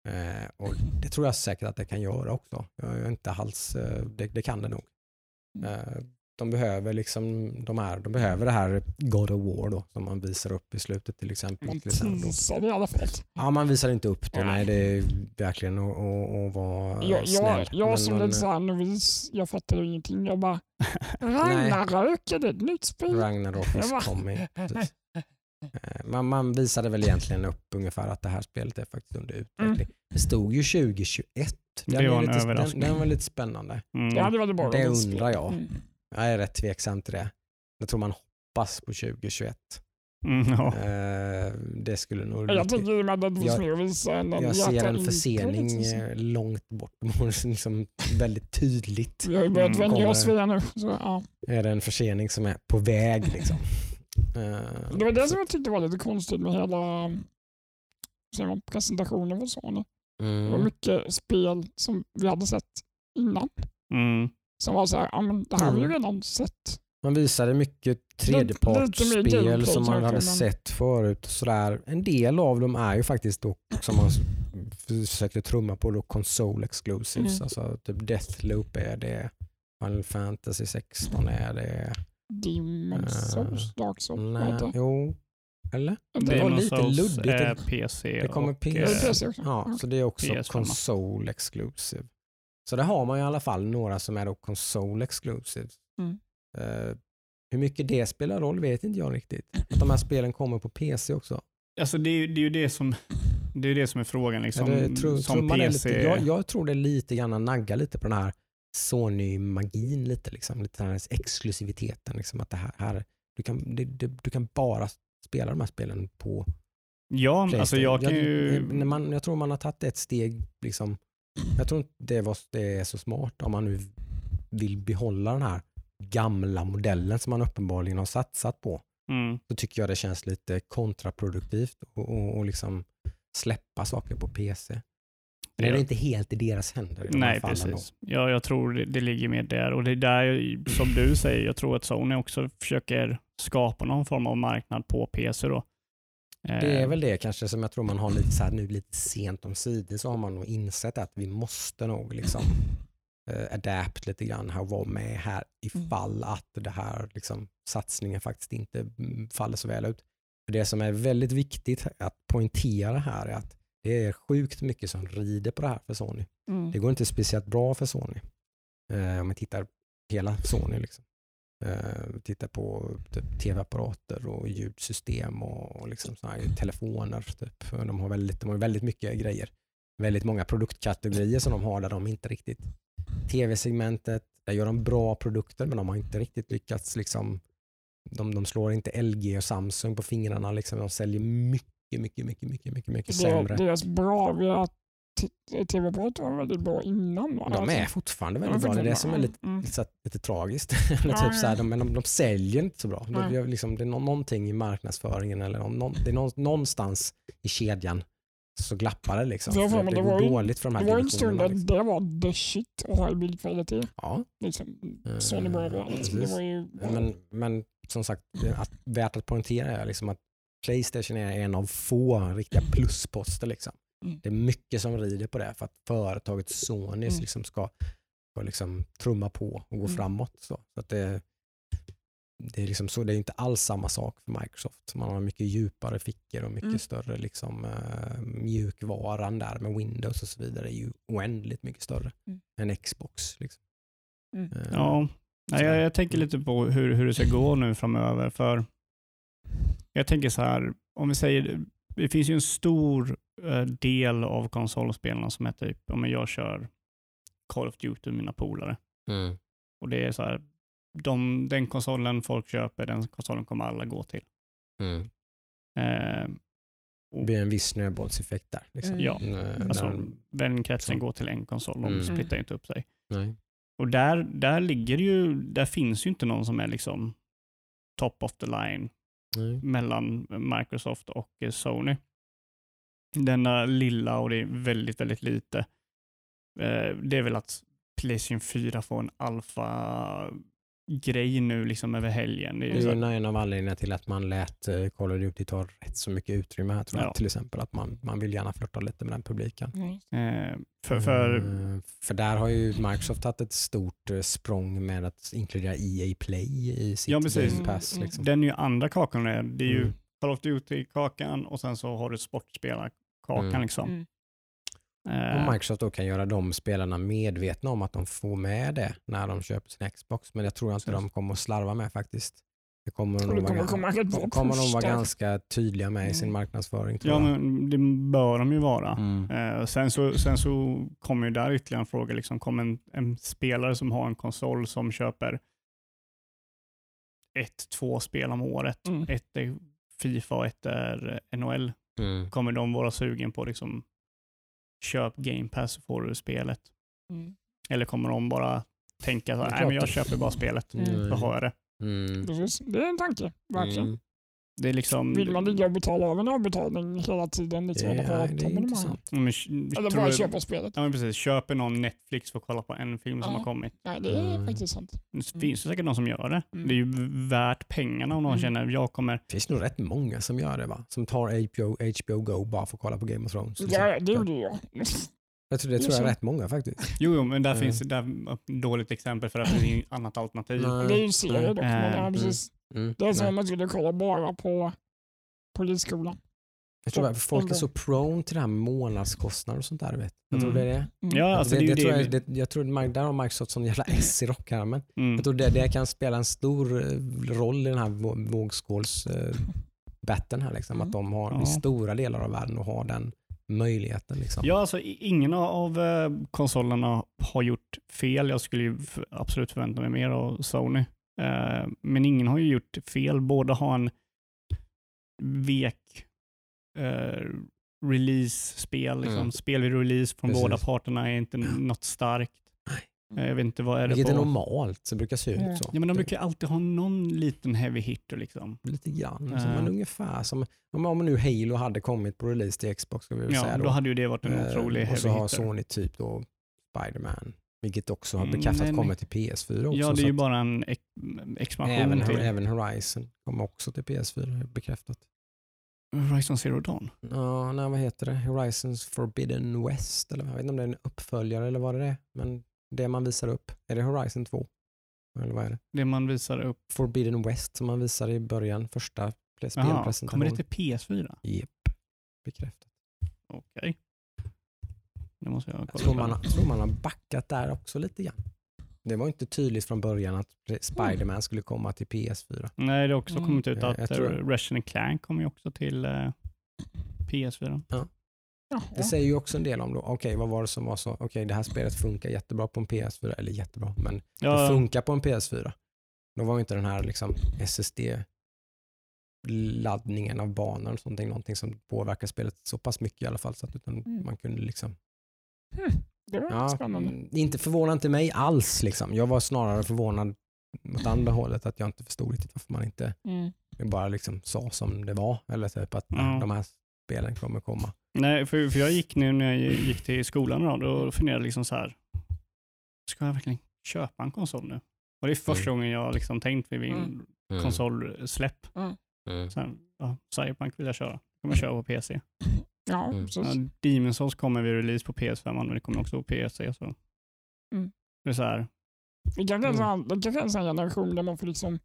Eh, och Det tror jag säkert att det kan göra också. Jag är inte alls, eh, det, det kan det nog. Eh, de behöver liksom de här, de behöver det här God of War då, som man visar upp i slutet till exempel. Man Till exempel. teasade i alla fall. Ja, man visar inte upp det. Nej, Nej. det är verkligen att, att, att vara Jag, jag, snäll. jag Men som man- lite såhär novis, jag fattade ingenting. Jag bara, *laughs* Ragnarök, är det ett nytt spel? Ragnarok Jag is *laughs* coming. Man, man visade väl egentligen upp ungefär att det här spelet är faktiskt under utveckling. Det stod ju 2021. Den, Det var en lite, den, överraskning. den var lite spännande. Mm. Ja, det var det bara. Det spel. undrar jag. Mm. Jag är rätt tveksam till det. Jag tror man hoppas på 2021. Mm, ja. Eh, Det skulle nog... Jag tänker i och med att det finns Jag- mer att visa den jag ser en försening eh, långt bort. *laughs* liksom väldigt tydligt. Vi har ju börjat Mm, vänja oss kommer- vid det nu. Så, ja. Är det en försening som är på väg liksom. *laughs* Det var det så- som jag tyckte var lite konstigt med hela man, presentationen från Sony. Det var Mm. mycket spel som vi hade sett innan. Mm. Som var så här, ja men det här har vi ju Mm. redan sett. Man visade mycket tredjepartsspel som man hade men- sett förut. Och sådär. En del av dem är ju faktiskt då, som man försökte trumma på, då console exclusives. Mm. Alltså typ Deathloop är det, Final Fantasy 16 är det. Demon's Eh, Souls, Dark Souls. Nej, det? jo, eller? Inte Det var lite Souls luddigt. är PC Det kommer och det PC också? Ja, så det är också PS5. console exclusive. Så där har man i alla fall några som är då console exclusive. Mm. Eh, hur mycket det spelar roll vet inte jag riktigt. Att de här spelen kommer på PC också. Alltså det är, det är ju det som, det är det som är frågan. Liksom, Är det, tro, som tror PC. lite, jag, jag tror det lite grann naggar lite på den här Sony-magin lite. Liksom, lite den här exklusiviteten. Liksom, att det här, här, du, kan, det, det, du kan bara spela de här spelen på ja, alltså jag kan ju... när man, jag tror man har tagit ett steg, liksom, jag tror inte det, var, det är så smart om man nu vill behålla den här gamla modellen som man uppenbarligen har satsat på. Mm, Så tycker jag det känns lite kontraproduktivt och, och, och liksom släppa saker på PC. Men det är Ja. inte helt i deras händer i Nej, precis. Ja, jag tror det, det ligger mer där. Och det är där, som du säger, jag tror att Sony också försöker skapa någon form av marknad på PC då. Det är Eh, väl det kanske som jag tror man har lite så här nu lite sent om sidor så har man nog insett att vi måste nog liksom eh, adapt lite grann här och vara med här ifall att det här liksom, satsningen faktiskt inte mm, faller så väl ut. För Det som är väldigt viktigt att poängtera här är att det är sjukt mycket som rider på det här för Sony. Mm. Det går inte speciellt bra för Sony. Eh, om vi tittar hela Sony. Liksom. Eh, vi tittar på typ, tv-apparater och ljudsystem och liksom såna telefoner. Typ. De, har väldigt, de har väldigt mycket grejer. Väldigt många produktkategorier som de har där de inte riktigt... Tv-segmentet, där gör de bra produkter men de har inte riktigt lyckats liksom... De, de slår inte LG och Samsung på fingrarna. Liksom. De säljer mycket, mycket, mycket, mycket, mycket, mycket Det, sämre. deras bra att t- tv-apparater var väldigt bra innan. Va? De är Alltså, fortfarande de väldigt bra. Det är det som är lite Mm. lite, lite tragiskt. *laughs* eller typ så här, de, men de, de säljer inte så bra. Det, Nej. det, liksom, det är nå- någonting i marknadsföringen eller någon, det är nå- någonstans i kedjan så glappar det. Liksom. För men det, det går var dåligt för de här Det var en stund där Liksom. det var the shit att ha i bildkvalitet. Ja, Liksom, Eh, Sony bra. Liksom. Det var ju... men, men som sagt, det att, värt att poängtera är liksom att Playstation är en av få riktiga plusposter. Liksom. Mm. Det är mycket som rider på det för att företaget Sony Mm. liksom ska, ska liksom trumma på och gå Mm. framåt. Så, så att det, det, är liksom så, det är inte alls samma sak för Microsoft. Man har mycket djupare fickor och mycket Mm. större liksom, uh, mjukvaran där med Windows och så vidare är ju oändligt mycket större Mm. än Xbox. Liksom. Mm. Eh, Ja, Nej, jag, jag tänker lite på hur, hur det ska gå nu framöver. För Jag tänker så här, om vi säger, det finns ju en stor eh, del av konsolspelarna som är typ, om jag kör Call of Duty med mina polare. Mm. Och det är så här, de, den konsolen folk köper, den konsolen kommer alla gå till. Mm. Eh, Det blir en viss snöbollseffekt där. Liksom. Mm. Ja, Eh, alltså när- vänkretsen går till en konsol, de Mm. splittar inte upp sig. nej. Och där, där ligger ju, där finns ju inte någon som är liksom top of the line Nej. mellan Microsoft och eh, Sony. Denna lilla och det är väldigt, väldigt lite. Eh, det är väl att Playstation 4 får en alfa alfa-grej nu liksom över helgen. Det är ju en av anledningarna till att man lät eh, Call of Duty ta rätt så mycket utrymme här tror jag. Ja. Till exempel att man, man vill gärna flirta lite med den publiken. Mm. eh, för, för, Eh, för där har ju Microsoft tagit ett stort eh, språng med att inkludera EA Play i sitt Ja, precis. Game Pass. Mm, Liksom. den är ju andra kakan. Det är det är ju Mm. Call of Duty-kakan och sen så har du sportspelarkakan. Mm. Liksom. Mm. Eh, Och Microsoft då kan göra de spelarna medvetna om att de får med det när de köper sin Xbox. Men jag tror inte Precis. de kommer att slarva med faktiskt. Det kommer de Och kommer vara, komma rätt bra kommer de vara ganska tydliga med i sin Mm. marknadsföring. Tror ja, jag. men det bör de ju vara. Mm. Eh, sen, så, sen så kommer ju där ytterligare en fråga. Liksom, kommer en, en spelare som har en konsol som köper ett, två spel om året, Mm. ett är Fifa och ett är NHL, Mm. kommer de vara sugen på liksom köp Game Pass så får du spelet? Mm. Eller kommer de bara tänka så Det är här, nej klart men jag det- köper bara spelet, Mm. då har jag det. Mm. Precis. Det är en tanke, verkligen. Mm. Det är liksom... Vill man ligga och betala av en avbetalning hela tiden? Liksom, Det, är, det är intressant. Men, Eller bara köpa spelet? Ja men precis, köper någon Netflix för att kolla på en film som har kommit. Nej, det är Mm. faktiskt sant. Det finns ju säkert någon som gör det. Mm. Det är ju värt pengarna om någon Mm. känner jag kommer... Det finns nog rätt många som gör det va? Som tar HBO, HBO Go bara för att kolla på Game of Thrones. Ja, det gjorde jag. Jag tror, det det är tror jag är rätt många faktiskt. Jo, jo men där Mm. finns det där, ett dåligt exempel för att det är inget annat alternativ. Nej. Det är ju serier dock. Men, ja, Mm. Mm. Det är som om man skulle kolla bara på Polisskolan. Jag tror att folk är så prone till det här med månadskostnader och sånt där. Vet. Jag tror Mm. det är det. Mm. Ja, alltså det, det är det, jag, det, jag tror där har Microsoft sån jävla S i rockärmen. Mm. Jag tror det, det kan spela en stor eh, roll i den här vå- vågskåls eh, här. Liksom, Mm. Att de har Ja. i stora delar av världen och har den möjligheten. Liksom. Ja, alltså ingen av eh, konsolerna har gjort fel. Jag skulle absolut förvänta mig mer av Sony. Eh, men ingen har ju gjort fel. Båda har en vek eh, release-spel. Liksom. Mm. Spel vid release från Precis. båda parterna är inte något starkt. Eh, Jag vet inte vad är det Vilket är på. normalt, så brukar se ut Mm. så. Ja, men de brukar alltid ha någon liten heavy hitter liksom. Lite grann. Ja. Så, men ungefär som om, om nu Halo hade kommit på release till Xbox. Ska vi väl Ja, säga då. då. hade ju det varit en otrolig och så heavy har hitter. Sony typ då Spider-Man. Vilket också har Mm, bekräftat kommer till PS4 också. Ja, det är ju bara en ex expansion även, till även Horizon kommer också till PS4 bekräftat. Horizon Zero Dawn. Ja, nej, vad heter det? Horizons Forbidden West? Eller, jag vet inte om det är en uppföljare eller vad det är. Men det man visar upp, är det Horizon 2? Eller vad är det? Det man visar upp. Forbidden West som man visade i början, första spelpresentationen. kommer det till PS4? Japp, bekräftat. Okej. Det måste jag Jag kolla tror man, har- tror man har backat där också lite grann. Det var inte tydligt från början att Spider-Man skulle komma till PS4. Nej, det har också Mm. kommit ut att jag eh, Ratchet Clank kommer ju också till eh, PS4. Ja, Det säger ju också en del om då, okej vad var det som var så, okej det här spelet funkar jättebra på en PS4, eller jättebra, men det Ja, funkar på en PS4. Då var ju inte den här liksom SSD-laddningen av banor och sånt någonting som påverkar spelet så pass mycket i alla fall. Så att utan Mm. man kunde liksom, det var ja, spännande. mm, inte förvånade inte mig alls. Liksom. Jag var snarare förvånad åt andra hållet att jag inte förstod riktigt varför man inte Mm. bara liksom sa som det var. Eller typ att. "Nej, de här spelen kommer komma. Nej, för, för jag gick nu när jag gick till skolan då, då funderade jag liksom så här. Ska jag verkligen köpa en konsol nu? Och det är första gången jag liksom tänkt vid min Mm. konsolsläpp. Mm. Så här, ja, Cyberpunk vill jag köra. kommer jag *laughs* köra på PC. Ja, Mm. Ja, Demon's Souls kommer vid release på PS5 men det kommer också på PC. Så. Mm. Det är så här, Det kanske är en Mm. sån- det kanske är en sån generation där man får liksom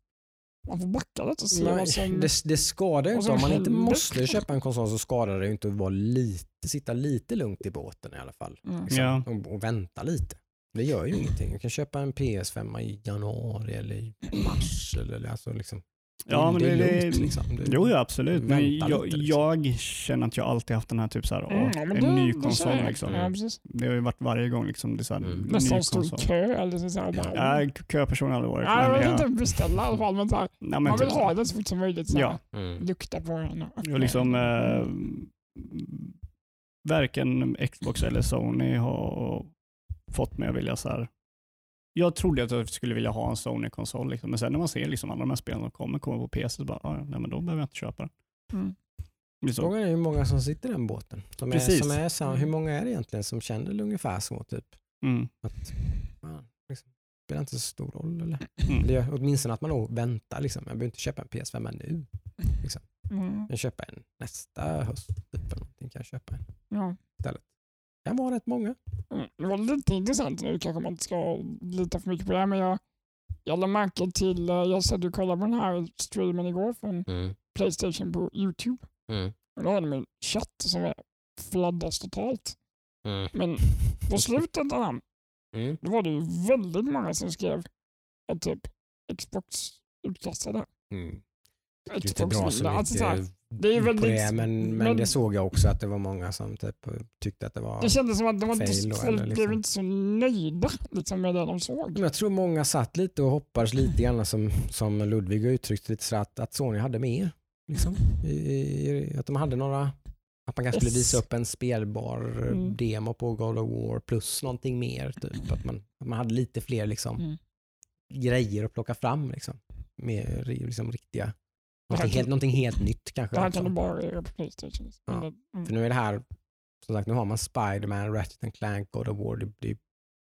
man får backa lite och se Nej, vad som... det, det skadar ju inte. Om man inte måste köpa en konsol så skadar det ju inte att vara lite, sitta lite lugnt i båten i alla fall. Mm. Liksom, Ja. och, och vänta lite. Det gör ju ingenting. Du kan köpa en PS5 i januari eller i mars. Eller, alltså, liksom. Ja, men det det, är det, lugnt. Liksom. Det, Jo, ja, absolut. Men jag, lite, liksom. jag känner att jag alltid haft den här typ så här, Mm, ja, en det- ny det konsol. jag. Liksom. Ja. Det har ju varit varje gång liksom, det är så här, Mm. ny Nästan stor kö eller så här, Ja, köperson har aldrig varit. Ja, men jag det vill inte beställa i alla fall, men så här, Nej, men man vill typ- ha det så fort som möjligt. Så Ja. här, Mm. Lukta på den. och Och liksom, den. eh, varken Xbox eller Sony har fått mig att vilja så här. Jag trodde att jag skulle vilja ha en Sony-konsol, liksom. men sen när man ser liksom alla de här spelen som kommer, kommer på PC, så bara, ah, nej, men då behöver jag inte köpa den. Mm. Det är så. Frågan är hur många som sitter i den båten. Som är, Precis. som är, sam- hur många är det egentligen som känner ungefär så? Typ? Mm. Att, liksom, spelar inte så stor roll. Eller? Mm. Det gör, åtminstone att man nog väntar. Liksom. Jag behöver inte köpa en PS5 nu. Mm. Jag kan köpa en nästa höst. Typ, eller någonting kan jag köpa en. Ja. Det kan vara rätt många. Mm, Det var lite intressant nu, kanske man inte ska lita för mycket på det här, men jag, jag lade märke till, eh, jag satt och kollade på den här streamen igår från Playstation på YouTube. Mm. Och då har de en chatt som är fladdas totalt. Mm. Men på *laughs* slutet av den, Mm. då var det ju väldigt många som skrev att typ Xbox utklassade. Mm. Det är inte Xbox bra så vinner. Alltså, det är på väldigt- det, men, men, men- det såg jag också att det var många som typ tyckte att det var... det kändes som att de var inte, folk eller blev liksom. inte så nöjda liksom, med det de såg. Men Jag tror många satt lite och hoppades lite grann som, som Ludvig har uttryckt lite så att, att Sony hade mer. Liksom. I, i, att de hade några, att man kanske skulle visa upp en spelbar Mm. demo på God of War plus någonting mer. Typ. Att, man, att man hade lite fler liksom, Mm. grejer att plocka fram. Liksom. Mer liksom, riktiga Någonting helt, någonting helt nytt kanske. Det här också. kan du bara göra på Playstation. Ja, mm. För nu är det här, som sagt, nu har man Spider-Man, Ratchet and Clank, God of War. Det, det,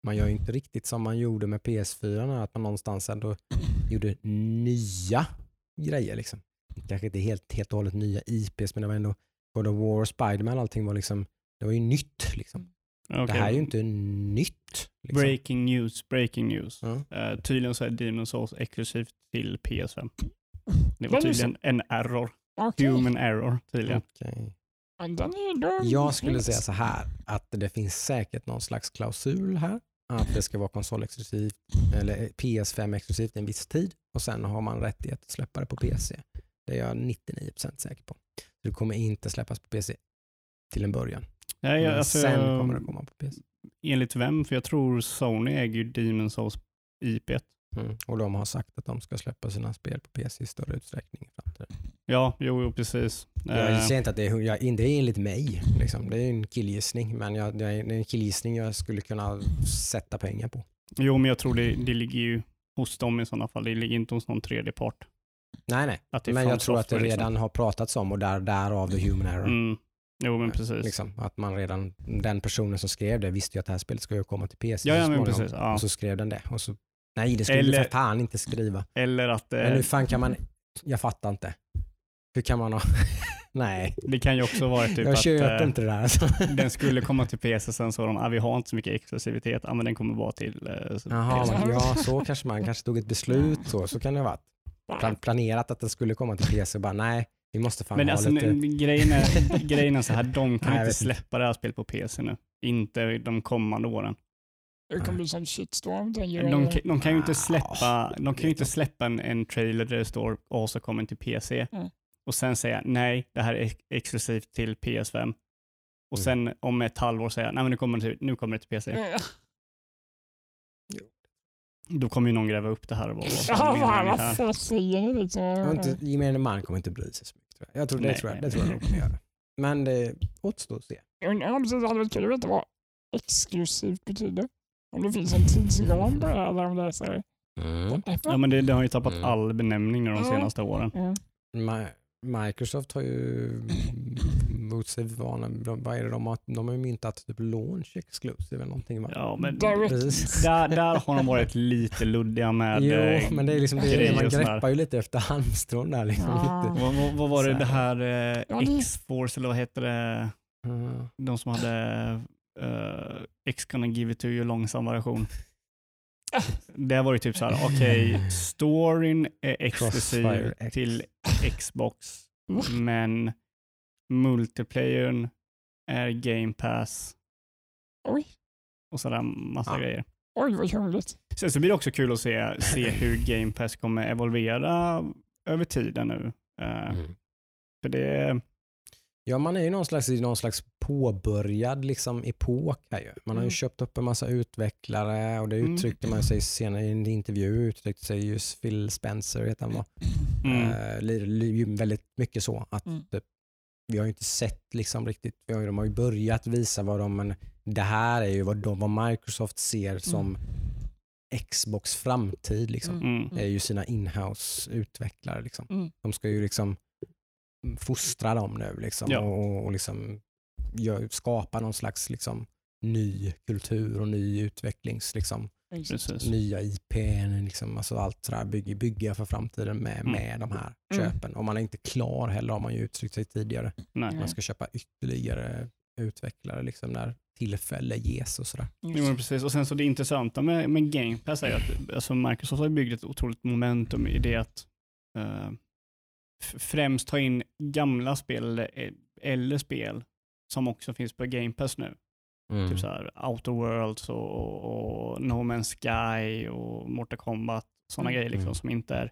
man gör ju inte riktigt som man gjorde med PS4, att man någonstans ändå gjorde nya grejer. Liksom. Kanske inte helt, helt och hållet nya IPs, men det var ändå God of War och Spider-Man, allting var liksom, det var ju nytt. Liksom. Okej. Det här är ju inte nytt. Liksom. Breaking news, breaking news. Ja. Eh, tydligen så är Demon Souls exklusivt till PS5. Det var tydligen en error. Okej. Human error tydligen. Då- Jag skulle säga så här, att det finns säkert någon slags klausul här, att det ska vara konsolexklusivt, eller PS5 exklusivt en viss tid och sen har man rättighet att släppa det på PC. Det är jag 99% säker på. Det kommer inte släppas på PC till en början. Nej, Men alltså, sen kommer det komma på PC. Enligt vem? För jag tror Sony äger ju Demon Souls IP. Mm. Och de har sagt att de ska släppa sina spel på PC i större utsträckning. i framtiden. Ja, jo, jo precis. Jag Eh, säger inte att det är, jag, det är enligt mig, liksom. det är en killgissning, men jag, det är en killgissning jag skulle kunna sätta pengar på. jo, men jag tror det, det ligger ju hos dem i sådana fall. Det ligger inte hos någon tredje part. Nej, nej. Men jag tror att det liksom. redan har pratats om och där, därav the human error. Mm. Jo, men precis. Liksom, att man redan, den personen som skrev det visste ju att det här spelet ska ju komma till PC Ja, ja, men precis. Ja. Och så skrev den det. Och så, nej, det skulle Eller- du för fan inte skriva. Eller att eh, Men hur fan kan man, jag fattar inte. Hur kan man ha, *laughs* nej, det kan ju också vara typ jag att köper eh, inte det där. Alltså. *laughs* den skulle komma till PC sen så de, ah, vi har inte så mycket exklusivitet, ah, men den kommer vara till eh, så- Jaha, PC. ja så kanske man kanske tog ett beslut så, så kan det ha varit. Plan, planerat att den skulle komma till PC och bara nej, vi måste fan Men ha alltså, lite... grejen, är, grejen är så här, de kan *laughs* Nej, jag inte. släppa det här spelet på PC nu. Inte de kommande åren. Det kommer bli sån shitstorm. De, jag. kan- de kan ju inte Ah, släppa, de kan ju inte släppa en, en trailer där det står also coming till PC Mm. och sen säga nej, det här är ex- exklusivt till PS5. Och Mm. sen om ett halvår säga nej men nu kommer det till, nu kommer det till PC. Eh, Då kommer ju någon gräva upp det här och vara vad Ja, fan säger ni liksom? Jag gemene man kommer inte bry sig så mycket. Tror jag. Jag tror, det, Nej, tror jag, det tror jag de kommer göra. Men det återstår att se. Undrar om det hade varit kul att veta vad exklusivt betyder. Om det finns en tidsram på det här, eller om det är så här. Ja men det, det har ju tappat Mm. all benämning de senaste åren. Mm. Microsoft har ju mot sig vana, de- vad är det de har, de har ju myntat typ launch exclusive eller någonting va? Ja men *laughs* där, där har de varit lite luddiga med Jo, eh, men det är liksom det, grejer man greppar ju lite efter halmstrån där liksom. Ja. Lite. Vad, vad, var det det här. eh, X-Force eller vad heter det? Ja. De som hade uh, X gonna give it to you långsam version. Det var ju typ så här, okej, storyn är exklusiv till Xbox, men multiplayern är game pass Oj, och sådär massa Ja. grejer. oj vad krångligt. Sen så blir det också kul att se, se hur game pass kommer evolvera över tiden nu. Eh, Mm. För det, Ja, man är ju någon slags, i någon slags påbörjad liksom, epok här ju. Man har ju Mm. köpt upp en massa utvecklare och det Mm. uttryckte man sig senare i en intervju, uttryckte sig just Phil Spencer, heter han va? mm, li- väldigt mycket så att Mm. typ, vi har ju inte sett liksom riktigt, vi har, ju- de har ju börjat visa vad de, men det här är ju vad, de, vad Microsoft ser som Xbox framtid liksom. Mm. mm, är ju sina inhouse utvecklare liksom. Mm. De ska ju liksom fostra dem nu liksom Ja. och, och liksom gör, skapa någon slags liksom ny kultur och ny utvecklings liksom, precis. nya IP, liksom, alltså allt sådär bygga, bygga för framtiden med, Mm. med de här Mm. köpen. Och man är inte klar heller har man ju uttryckt sig tidigare. Nej. Mm. Man ska köpa ytterligare utvecklare liksom när tillfälle ges och sådär. Jo, men precis. Och sen så det intressanta med, med Game Pass är att alltså Microsoft har byggt ett otroligt momentum i det att eh, f- främst ta in gamla spel eller, spel som också finns på Game Pass nu. Mm. Typ så här Outer Worlds och, och No Man's Sky och Mortal Kombat. Sådana Mm. grejer liksom Mm. som inte är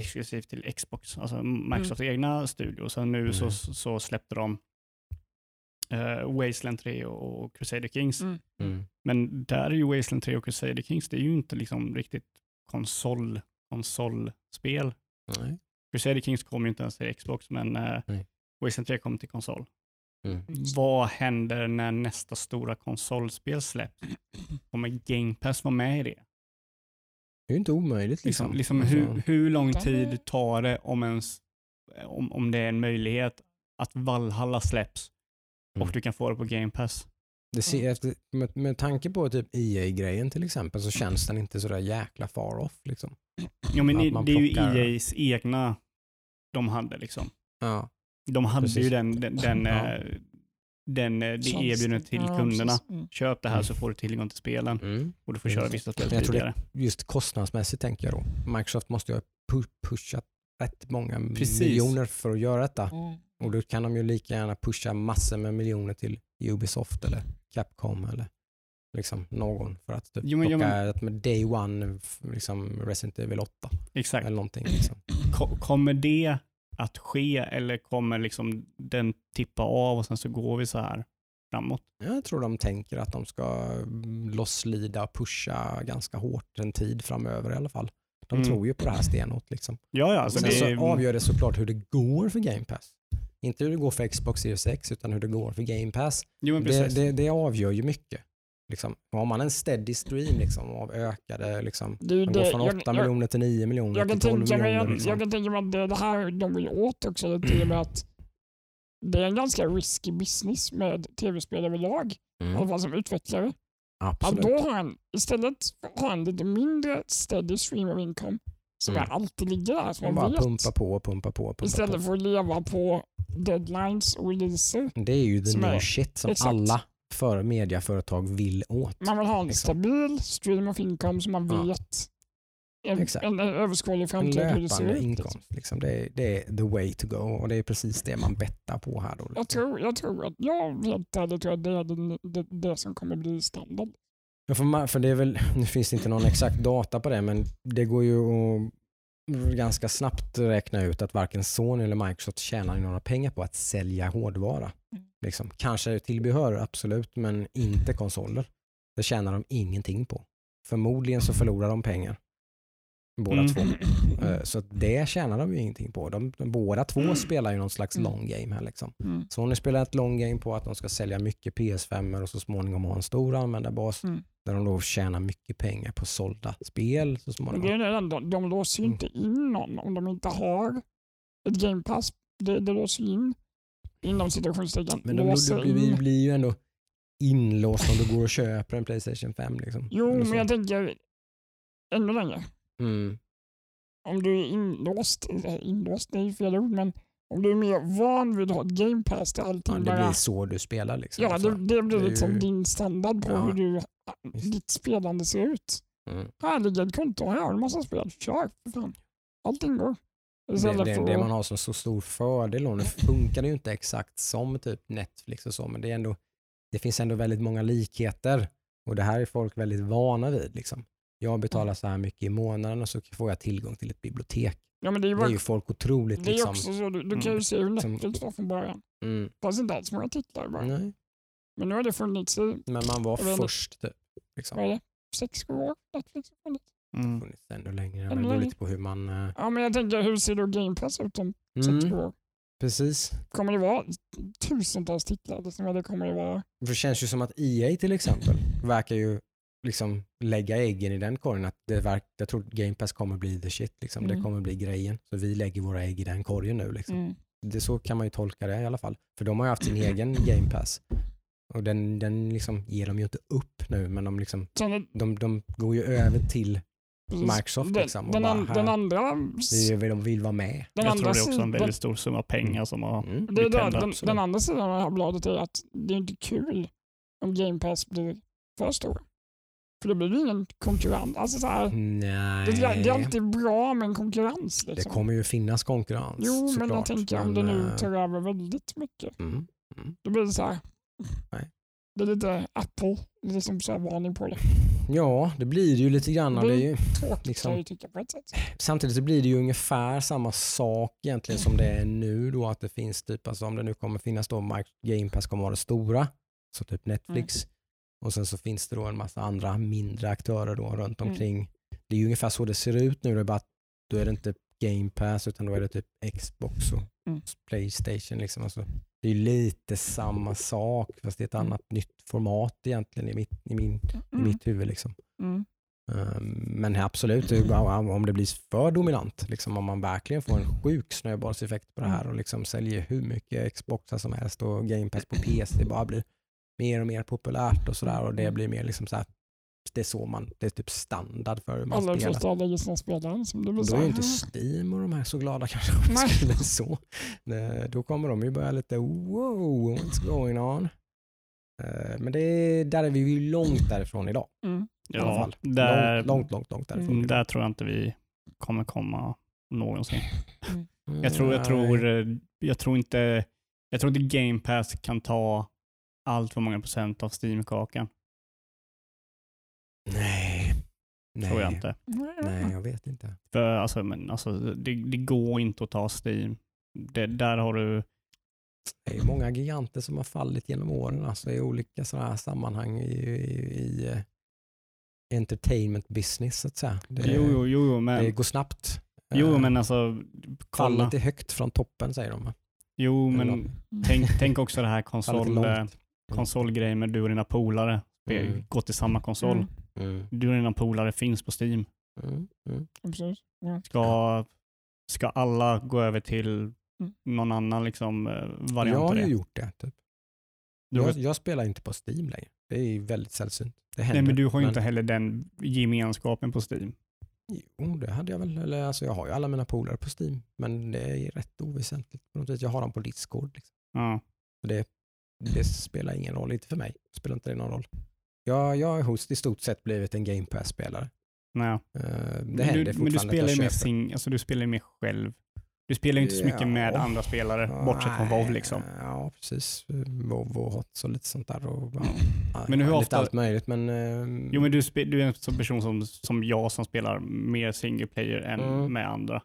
exklusivt till Xbox, alltså Microsofts egna studio. Så nu så, Mm. så släppte de eh, Wasteland 3 och, och Crusader Kings. Mm. Mm. Men där är ju Wasteland 3 och Crusader Kings, det är ju inte liksom riktigt konsol, konsolspel. Nej. Crusader Kings kommer ju inte ens till Xbox, men eh. Wasteland 3 kommer till konsol. Mm. Vad händer när nästa stora konsolspel släpps? Kommer Game Pass vara med i det? Det är ju inte omöjligt Liksom, liksom. liksom Alltså, hur, hur lång tid tar det om ens om, om det är en möjlighet att Valhalla släpps Mm. och du kan få det på Game Pass. Det ser, efter, med, med tanke på typ EA-grejen till exempel så känns den inte sådär jäkla far off. Liksom. Ja, men Att det, är ju EAs egna de hade liksom. Ja. De hade Precis. ju den, den, den, Ja. eh, den eh, det erbjudandet till Ja, kunderna. Mm. Köp det här Mm. så får du tillgång till spelen Mm. och du får köra vissa spel Jag tror det-. Just kostnadsmässigt tänker jag då. Microsoft måste ju ha pu- pushat rätt många Precis. miljoner för att göra detta. Mm. Och då kan de ju lika gärna pusha massor med miljoner till Ubisoft eller Capcom eller liksom någon för att typ Jo, men- jo, plocka men- ett med Day One liksom Resident Evil 8 Exakt. eller någonting. Liksom. Ko- Kommer det att ske eller kommer liksom den tippa av och sen så går vi så här framåt? Jag tror de tänker att de ska mm, losslida och pusha ganska hårt en tid framöver i alla fall. De Mm. tror ju på det här stenhårt. Liksom. Ja, ja. Alltså Sen det, så avgör det såklart hur det går för Game Pass. Inte hur det går för Xbox Series X utan hur det går för Game Pass. jo, Det, det, det avgör ju mycket. Liksom, har man en steady stream liksom, av ökade, liksom, Det är ju de går det- från jag- 8 jag- miljoner till 9 miljoner Jag till 12 tänka mig, miljoner. att- Liksom. jag kan tänka mig att det det här de vill åt också. Det är med att det är en ganska risky business med tv-spel överlag. I alla Mm, fall som utvecklare. Att då har han istället har han lite mindre steady stream of income som Mm. alltid ligger där som Man bara vet. pumpa på, pumpa på, pumpa Istället på. för att leva på deadlines och releaser. Det är ju the new shit som exakt. alla för mediaföretag vill åt. Man vill ha en Liksom. stabil stream of income som man Ja. vet en, Exakt. en överskådlig En framtid ser löpande ut. inkomst. Liksom. Det, är, det är the way to go och det är precis det man bettar på här. Då. Jag tror, jag tror att, jag helt ärligt tror att det är det, det, det som kommer bli standard. Ja, för, man, för det är väl, nu finns det inte någon exakt data på det, men det går ju att ganska snabbt räkna ut att varken Sony eller Microsoft tjänar några pengar på att sälja hårdvara. Mm. Liksom. Kanske tillbehör, absolut, men inte konsoler. Det tjänar de ingenting på. Förmodligen så förlorar de pengar. Båda Mm. två. *clears throat* Eh, Så det tjänar de ju ingenting på. De, de, båda två spelar ju någon slags Mm. long game här. Liksom. Mm. Sony spelar ett long game på att de ska sälja mycket PS5 och så småningom ha en stor användarbas Mm. där de då tjänar mycket pengar på sålda spel så Men småningom. det är det ändå, de låser ju Mm. inte in någon om de inte har ett game pass. Det, det låser ju in, inom situationstecken, Men de, du in. blir ju ändå inlåst om du går och köper en Playstation 5. Liksom. Jo, men jag tänker ännu längre. Mm. Om du är inlåst, eller inlåst är ju fel ord, men om du är mer van vid att ha game pass där allting Ja, det bara... blir så du spelar. Liksom. ja, det, det blir det liksom ju- din standard på Ja. hur du, ditt spelande ser ut. Mm. Här ligger ett konto, här har du massa spel. Kör, för fan. Allting går. Det, det, det man har som så stor fördel, och nu funkar det ju inte exakt som typ Netflix och så, men det, är ändå, det finns ändå väldigt många likheter och det här är folk väldigt vana vid. Liksom. Jag betalar så här mycket i månaden och så får jag tillgång till ett bibliotek. Ja, men det är ju, Det är ju folk otroligt det är liksom. också så. Du, du kan Mm. ju se hur Netflix var från början. Mm, Det fanns inte alls många titlar bara. nej. Men nu har det funnits i, Men man var först. Typ, liksom. vad är det, sex, sju år? Netflix har funnits. Mm. funnits ännu längre. Men det beror lite på hur man... eh, Ja, men jag tänker, hur ser då Game Pass ut om sex, Mm, sju år? precis. Kommer det vara tusentals titlar? Liksom, eller kommer det vara... För det känns ju som att EA till exempel verkar ju liksom lägga äggen i den korgen. Att det verk, jag tror att Game Pass kommer bli the shit. Liksom. Det Mm. kommer bli grejen. Så vi lägger våra ägg i den korgen nu. Liksom. Mm. Det, så kan man ju tolka det i alla fall. För de har ju haft sin egen *clears throat* Game Pass. Och den, den liksom ger de ju inte upp nu, men de, liksom, är- de, de går ju över till Microsoft den, liksom och den, bara, här. den andra... det är, de vill vara med. Den Jag andra tror det är också en sidan- väldigt stor summa pengar som har Mm. Det hända. den, den andra sidan av det bladet är att det är inte kul om Game Pass blir för stora. För då blir det ingen konkurrens. Alltså så här, Nej. det, är- det är alltid bra med en konkurrens. Det Liksom. kommer ju finnas konkurrens jo, men jag tänker om det nu eh, tar över väldigt mycket. mm. Då blir det så här. Nej. Det är lite Apple, liksom så här varning på det. Ja, det blir det ju lite grann. och Det är ju, Tråkigt Liksom. kan jag ju tycka på ett sätt. samtidigt så blir det ju ungefär samma sak egentligen som det är nu då att det finns typ, alltså om det nu kommer finnas då Game Pass kommer vara det stora, så typ Netflix. Och sen så finns det då en massa andra mindre aktörer då runt Mm. omkring. Det är ju ungefär så det ser ut nu, det är bara att då är det inte Game Pass utan då är det typ Xbox och Mm. Playstation. Liksom. Alltså, det är lite samma sak fast det är ett Mm. annat nytt format egentligen i mitt, i min, i Mm. mitt huvud. Liksom. Mm. Ehm, Men absolut, om det blir för dominant, liksom om man verkligen får en sjuk snöbollseffekt på det här och liksom säljer hur mycket Xboxar som helst och Game Pass på *clears throat* PC bara blir mer och mer populärt och sådär och det blir mer liksom så här, det är så man, det är typ standard för hur man Alla spelar. förstår lägger sina spelare. Som blir Då är ju inte. Steam och de här så glada kanske om det Nej. skulle så. Då kommer de ju börja lite wow, what's going on? Eh, Men det, där är vi ju långt därifrån idag. Mm. I alla Ja, fall. där, Långt, långt, långt, långt därifrån. mm, där tror jag inte vi kommer komma någonsin. Mm. Jag tror, jag tror, eh, jag tror inte, jag tror inte Game Pass kan ta allt för många procent av Steam-kakan. Nej. Nej. Tror jag inte. Nej, jag vet inte. För alltså, men, alltså, det, det går inte att ta Steam. Det, där har du, Det är många giganter som har fallit genom åren alltså, i olika sådana här sammanhang i, i, i eh, entertainment business så att säga. Det, jo, jo, jo, jo, det men, går snabbt. jo, Eh, men alltså, kolla. Fallet är högt från toppen säger de. Jo, men tänk, tänk också det här konsol, långt. konsolgrejen med du och dina polare. Mm. Gå till samma konsol. Mm. Mm. Du och dina polare finns på Steam. Mm. Mm. Ska, ska alla gå över till Mm. någon annan liksom, eh, Jag variant har av ju gjort det. Typ. Har, Jag, jag spelar inte på Steam längre. Det är ju väldigt sällsynt. Det nej, men du har ju inte heller den gemenskapen på Steam. Jo, det hade jag väl. Eller, alltså, jag har ju alla mina polare på Steam, men det är rätt oväsentligt. På något vis. Jag har dem på Discord. Liksom. Ja. Så det, det spelar ingen roll, inte för mig. Spelar inte det någon roll. Jag, jag har hos i stort sett blivit en Game Pass-spelare. Nej. Eh, det Men händer du, fortfarande men du att spelar ju mer sing, alltså du spelar mer själv. Du spelar ju inte så mycket med Ja. andra spelare, bortsett från WoW liksom. Ja, precis. WoW och HOTS och lite sånt där. Och, ja, ja, Men hur lite ofta- allt möjligt, men... eh, Jo men du, du är en sån person som, som jag som spelar mer single player än Mm. med andra.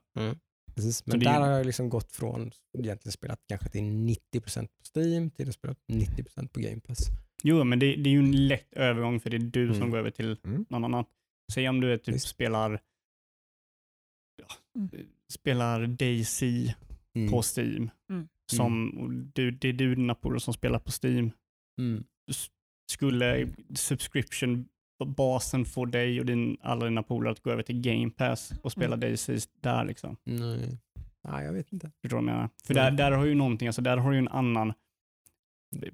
Precis, men där ju- har jag liksom gått från egentligen spelat kanske till 90% på Steam till att spela 90% på Game Pass. Jo men det, det är ju en lätt övergång för det är du som Mm. går över till Mm. någon annan. Säg om du är typ Visst. spelar ja, Mm. spelar Daisy Mm. på Steam. Mm. Som, och du, det är du dina polare som spelar på Steam. Mm. S- Skulle subscription-basen få dig och din, alla dina polare att gå över till Game Pass och spela Mm. Daisy där liksom? Nej. Nej, jag vet inte. Förstår du vad jag menar? För där, där har ju någonting, alltså där har ju en annan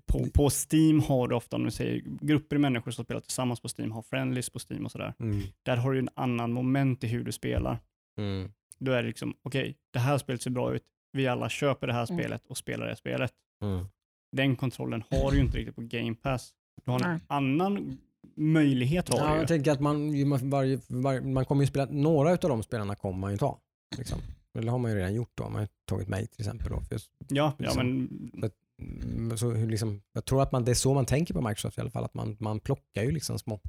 på, på Steam har du ofta, om du säger grupper av människor som spelar tillsammans på Steam, har friendlies på Steam och sådär. Mm. Där har du en annan moment i hur du spelar. Mm. Då är det liksom, okej, det här spelet ser bra ut. Vi alla köper det här Mm. spelet och spelar det spelet. Mm. Den kontrollen har du ju inte riktigt på Game Pass. Du har en annan möjlighet har Ja, jag tänker att man, varje, varje, man kommer ju spela, några av de spelarna kommer man ju ta. Liksom. Eller har man ju redan gjort då. Man har tagit mig till exempel. Då, för, Ja, ja liksom. men Mm, så liksom, jag tror att man, det är så man tänker på Microsoft i alla fall. Att man, man plockar ju liksom små,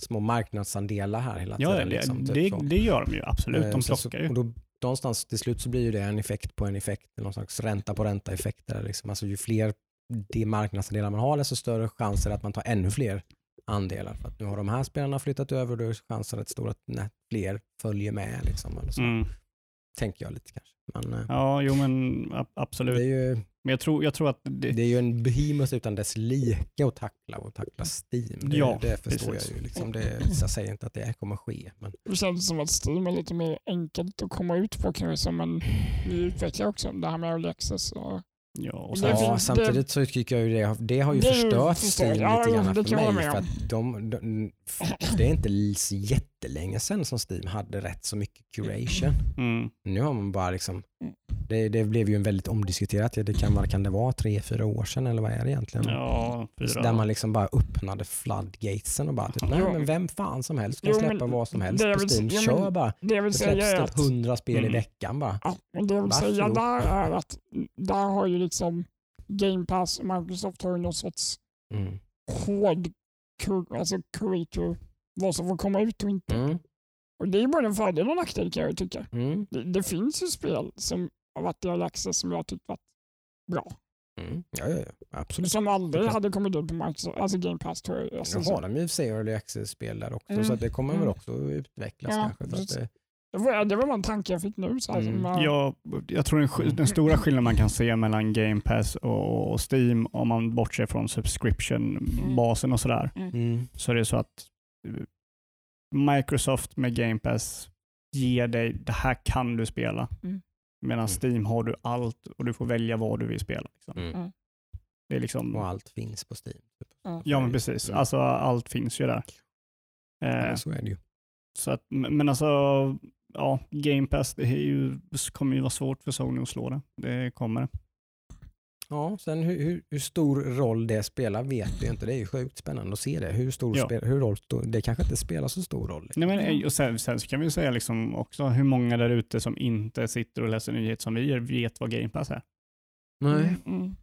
små marknadsandelar här hela ja, tiden. det, liksom, typ det, det gör de ju absolut. Eh, De så- så- plockar ju. Och då, någonstans till slut så blir ju det en effekt på en effekt, någon slags ränta på ränta effekt. Där liksom. Alltså ju fler de marknadsandelar man har, desto större chanser att man tar ännu fler andelar. För att nu har de här spelarna flyttat över och då är chansen rätt stor att nej, fler följer med. Liksom, eller så. Mm. Tänker jag lite kanske. Men eh, Ja, jo men absolut. det är ju Men jag tror, jag tror att det, det är ju en behemoth utan dess like att tackla och tackla Steam. Det, Ja, det förstår precis. jag ju. Liksom. Det, jag säger inte att det kommer ske. Men Det känns som att Steam är lite mer enkelt att komma ut på kanske, men vi utvecklar också det här med early access. Och, ja, sen, ja, samtidigt så tycker jag ju det, det har ju Det förstört ja, lite grann för mig. För att de, de, det är inte jättelänge sedan som Steam hade rätt så mycket curation. mm, Nu har man bara liksom, Mm. Det, det blev ju en väldigt omdiskuterat, det kan, vad kan det vara, tre, fyra år sedan eller vad är det egentligen? ja, fyra. Där man liksom bara öppnade floodgatesen och bara typ, nej men vem fan som helst kan Jo, släppa men vad som helst på Steam. jo, Kör bara. det jag vill Det säga släpps typ att, hundra spel i Mm. veckan bara. ja, men det jag vill säga Varsågod. där är att där har ju liksom Game Pass och Microsoft har ju någon sorts Mm. hård alltså curator vad som får komma ut och inte. Mm. Och det är både en fördel och en nackdel kan jag tycka. Mm. Det, det finns ju spel som har varit i early access som jag har tyckt varit bra. Mm. Ja, ja, ja, absolut. Som aldrig Såklart. hade kommit ut på Microsoft, alltså Game Pass tror jag. Alltså, Nu så- har de ju i och för sig early access-spel där också, Mm. så att det kommer väl Mm. också utvecklas Ja, kanske. För att det, det, var, det var bara en tanke jag fick nu. Så här, Mm. som, äh, Ja, jag tror den, den stora skillnaden man kan se mellan Game Pass och, och Steam, om man bortser från subscription-basen och sådär, Mm. mm. så är det så att Microsoft med Game Pass ger dig, det här kan du spela. Mm. Medan Mm. Steam har du allt och du får välja vad du vill spela. Liksom. Mm. Mm. Det är liksom, Och allt finns på Steam. Typ. ja men precis, Mm. alltså allt finns ju där. Eh, Ja, så är det ju. så att, men alltså, ja, Game Pass, det är ju, kommer ju vara svårt för Sony att slå det. Det kommer det. Ja, sen hur, hur, hur stor roll det spelar vet vi inte. Det är ju sjukt spännande att se det. Hur stor Ja. spel, hur roll, det kanske inte spelar så stor roll. Nej, men, Mm. och sen, sen så kan vi säga liksom också hur många där ute som inte sitter och läser nyheter som vi gör vet vad Game Pass är. Nej. Mm, mm.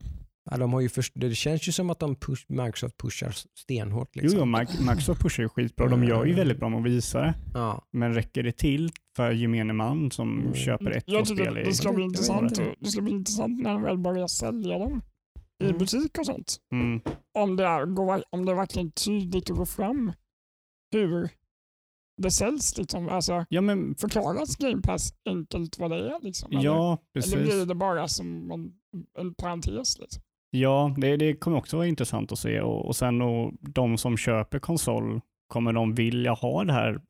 Ja, de har ju först, det känns ju som att de push, Microsoft pushar stenhårt. Jo, Liksom. jo, Mic- Microsoft pushar ju skitbra. De gör ju väldigt bra med att visa det. Ja. Men räcker det till för gemene man som Mm. köper ett, Jag spel i... det ska bli intressant, det ska bli intressant när de väl börjar sälja dem i Mm. butik och sånt. Mm. Om det, är, om det är verkligen tydligt att gå fram hur det säljs. Liksom. Alltså, Ja, men förklaras Game Pass enkelt vad det är? Liksom, eller? ja, Eller blir precis. det bara som en, en parentes? Liksom? Ja, det, det kommer också vara intressant att se. Och, och sen och de som köper konsol, kommer de vilja ha det här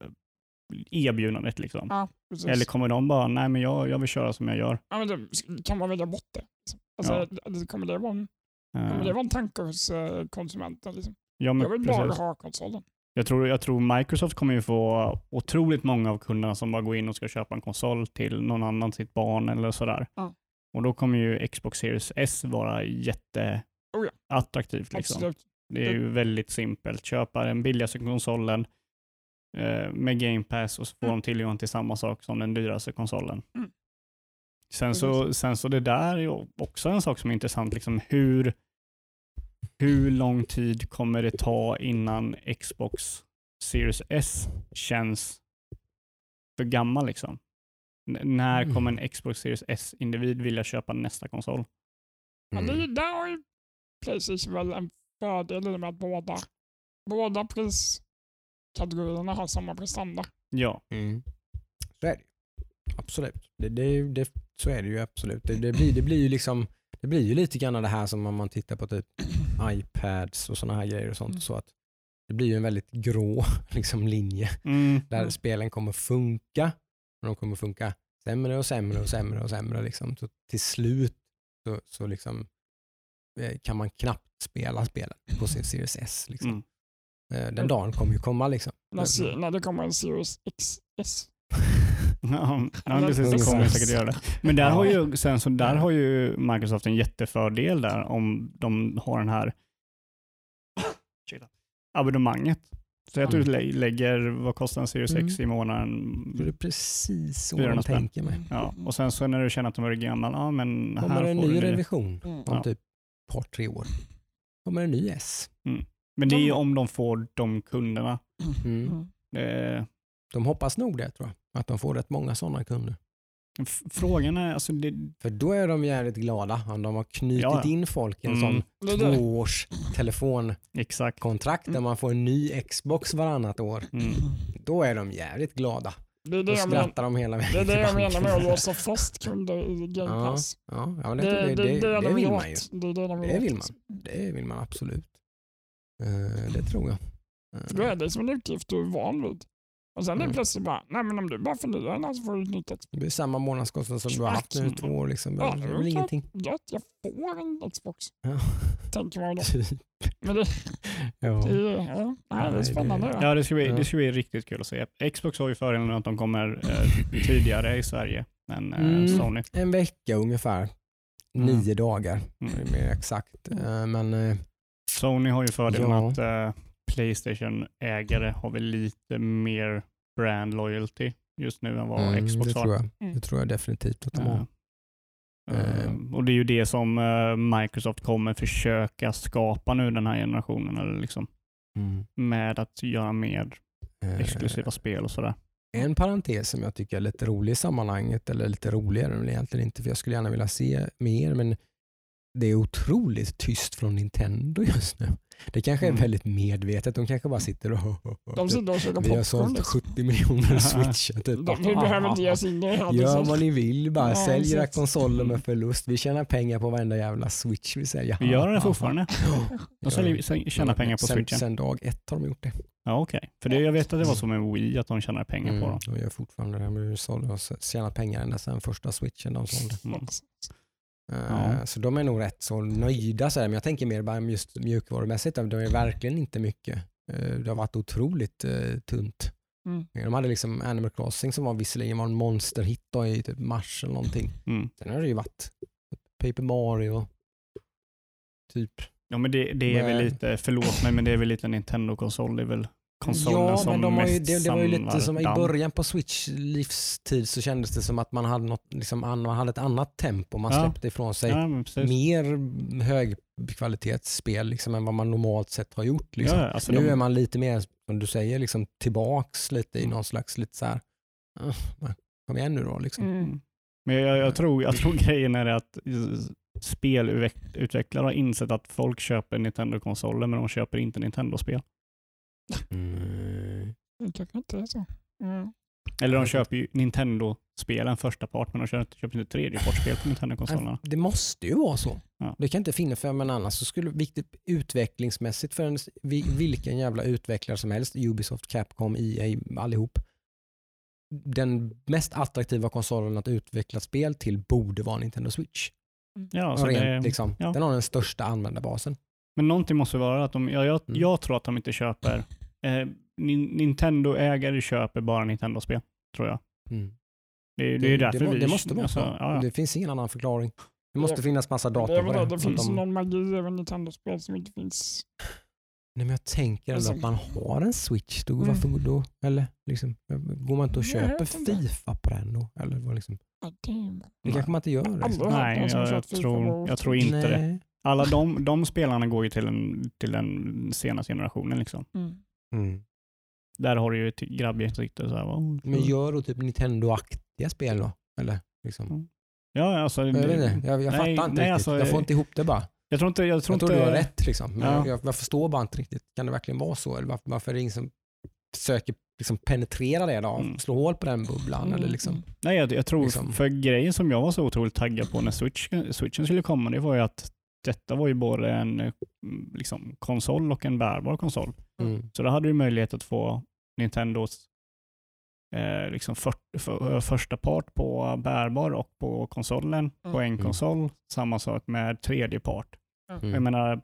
erbjudandet? Liksom? Ja. Eller kommer de bara, nej men jag, jag vill köra som jag gör. ja, men det, kan man välja bort det? Liksom? Alltså, det- Kommer, det vara en, kommer det Eh, vara en tanke hos eh, konsumenten? Liksom? ja, men Jag vill bara precis. ha konsolen. Jag tror, jag tror Microsoft kommer ju få otroligt många av kunderna som bara går in och ska köpa en konsol till någon annan, sitt barn eller sådär. Ja. Och då kommer ju Xbox Series S vara Oh jätteattraktivt. Liksom. Absolut. Det är ju väldigt simpelt. Köpa den billigaste konsolen eh, med Game Pass och så får Mm. de tillgång till samma sak som den dyraste konsolen. Mm. Sen, så, sen så det där är också en sak som är intressant. Liksom hur, hur lång tid kommer det ta innan Xbox Series S känns för gammal? Liksom? N- när Mm. kommer en Xbox Series S-individ vilja köpa nästa konsol? Ja, det, Mm. där har ju Playstation väl en fördel i och med att båda, båda priskategorierna har samma prestanda. Ja, Mm. Så är det ju. Absolut. Det, det, det, så är det ju absolut. Det, det, blir, det blir ju liksom det blir ju lite grann det här som om man tittar på typ *clears throat* iPads och sådana här grejer och sånt. Mm. Så att det blir ju en väldigt grå *laughs* liksom, linje mm. där Mm. spelen kommer funka. Och de kommer funka sämre och sämre och sämre och sämre. Liksom. Så till slut så, så liksom, eh, kan man knappt spela spelen på sin Series S. Liksom. Mm. Eh, Den dagen kommer ju komma. Liksom. När, när det kommer en Series XS. *laughs* Ja, ja *laughs* precis. Det kommer säkert göra det. Men där, har ju, sen, så där har ju Microsoft en jättefördel där om de har den här abonnemanget. Så att du Mm. lä- lägger, vad kostar en Series X i Mm. månaden? Det är precis så 400 de spänn. tänker mig. Ja, och sen så när du känner att de är gammal, ja men Kommer här det en får ny du ny. revision Mm. om Ja. typ ett par, tre år? Kommer en ny S? Men det är ju om de får de kunderna. Mm. Mm. Eh, De hoppas nog det tror jag. Att de får rätt många sådana kunder. Frågan är, alltså det, För då är de jävligt glada om de har knutit Ja, ja. in folk i en Mm. sån tvåårs telefonkontrakt där man får en ny Xbox varannat år. Mm. Då är de jävligt glada. Det är det Då jag, men, de hela vägen det, är det jag menar med att låsa fast kunder i Game Pass. Ja, ja men det, Det, det, det, det, det, det, de vill man ju. Det är det de Det vill man. Det vill man absolut. Eh, det tror jag. Eh, då är det som en utgift du är van vid. Och sen är Mm. det plötsligt bara, nej men om du bara förnyar den här så får du ett nytt Xbox. Det blir samma månadskostnad som du har haft nu i två år. Liksom. Ja, det är är väl ingenting. Gött, jag får en Xbox. Ja. Tänker man då. *laughs* Typ. Men det, Ja. det, är- ja, nej, det är spännande. det- Ja. Ja, det ska, bli, det ska bli riktigt kul att se. Xbox har ju fördelen att de kommer eh, tidigare i Sverige än eh, Mm. Sony. En vecka ungefär. Mm. Nio dagar Mm. mer exakt. Eh, Men eh, Sony har ju fördelen Ja. att eh, Playstation-ägare har väl lite mer brand loyalty just nu än vad mm, Xbox det, har. tror jag. Mm. det tror jag definitivt att de har. eh, och det är ju det som eh, Microsoft kommer försöka skapa nu den här generationen, eller liksom, Mm. med att göra mer Eh, exklusiva spel och sådär. En parentes som jag tycker är lite rolig i sammanhanget, eller lite roligare men egentligen inte, för jag skulle gärna vilja se mer, men det är otroligt tyst från Nintendo just nu. Det kanske är Mm. väldigt medvetet. De kanske bara sitter och... *laughs* De sitter och käkar Vi har sålt liksom. 70 miljoner *laughs* switchar. Typ. De, vi behöver inte ge oss in. Gör liksom. vad ni vill bara. Ja, Sälj era konsoler med förlust. Vi tjänar pengar på varenda jävla switch vi säljer. Vi gör det fortfarande. *gasps* De säljer, tjänar pengar på sen, switchen. Sen dag ett har de gjort det. Ja, okej. För det, jag vet att det var så med Wii, att de tjänar pengar på Mm, dem. de gör fortfarande det. De och tjänat pengar ända sedan första switchen de sålde. Mm. Eh, Ja. Så de är nog rätt så nöjda. Så här. Men jag tänker mer bara just mjukvarumässigt. De är verkligen inte mycket. Eh, Det har varit otroligt eh, tunt. Mm. De hade liksom Animal Crossing som var visserligen var en monsterhit då i typ mars eller någonting. Mm. Sen har det ju varit Paper Mario, typ. Ja, men det, det är väl Men- lite, förlåt mig, men det är väl lite Nintendo-konsol. Det är väl konsolen ja, som men de har ju, det, det var ju lite som i damm. början på Switch livstid så kändes det som att man hade, något, liksom, an- man hade ett annat tempo. Man Ja. släppte ifrån sig Ja, mer högkvalitetsspel liksom, än vad man normalt sett har gjort. Liksom. Ja, alltså nu de, är man lite mer, som du säger, liksom, tillbaks lite i Mm. någon slags lite så här, "Ah, kom igen nu då. Liksom. Mm. Men jag, jag, tror, jag tror *laughs* grejen är att spelutvecklare har insett att folk köper Nintendo-konsoler men de köper inte Nintendo-spel. Mm. Det kanske inte är så. Mm. Eller de köper ju Nintendo-spelen första part men de köper, köper inte tredjepartsspel på Nintendo-konsolerna. Det måste ju vara så. Ja. Det kan inte finnas för men annars så skulle viktigt utvecklingsmässigt för en, vi- vilken jävla utvecklare som helst, Ubisoft, Capcom, EA, allihop. Den mest attraktiva konsolen att utveckla spel till borde vara Nintendo Switch. Ja, Och så rent, det, liksom, ja. Den har den största användarbasen. Men någonting måste vara att de, ja, jag, Mm. jag tror att de inte köper, eh, Nin- Nintendo-ägare köper bara Nintendo-spel, tror jag. Det, det, är därför det, vi... det måste vara alltså, så. ja, ja. Det finns ingen annan förklaring. Det måste Det- finnas massa Det, data på det, det. det finns de- någon magi över Nintendo-spel som inte finns. Nej, men jag tänker ändå Alltså- att man har en switch. Då, Mm. Varför då? Eller liksom, går man inte och Jag köper. Fifa på den då? Eller vad liksom? Det Det kanske man inte gör. Liksom. Nej, jag, jag, tror, jag tror inte det. Alla de, de spelarna går ju till, en, till den senaste generationen. Liksom. Mm. Mm. Där har du ju ett grabbgäng som sitter så här. "Wow." Men gör då typ Nintendo-aktiga spel då? Eller liksom? Mm. Ja, alltså, Jag, vet inte, jag, jag Nej, fattar inte nej, riktigt. alltså, jag får inte ihop det bara. Jag tror inte... Jag tror Jag tror inte, du har rätt liksom. Men Ja. jag, jag förstår bara inte riktigt. Kan det verkligen vara så? Eller varför, varför är det ingen som försöker liksom penetrera det då? Mm. Slå hål på den bubblan? Eller liksom. Nej, jag, jag tror, Liksom. för grejen som jag var så otroligt taggad på när Switch, Switchen skulle komma, det var ju att detta var ju både en eh, liksom, konsol och en bärbar konsol. Mm. Så då hade du möjlighet att få Nintendos eh, liksom för, för, första part på bärbar och på konsolen på en Mm. konsol. Samma sak med tredje part. Jag Mm. menar,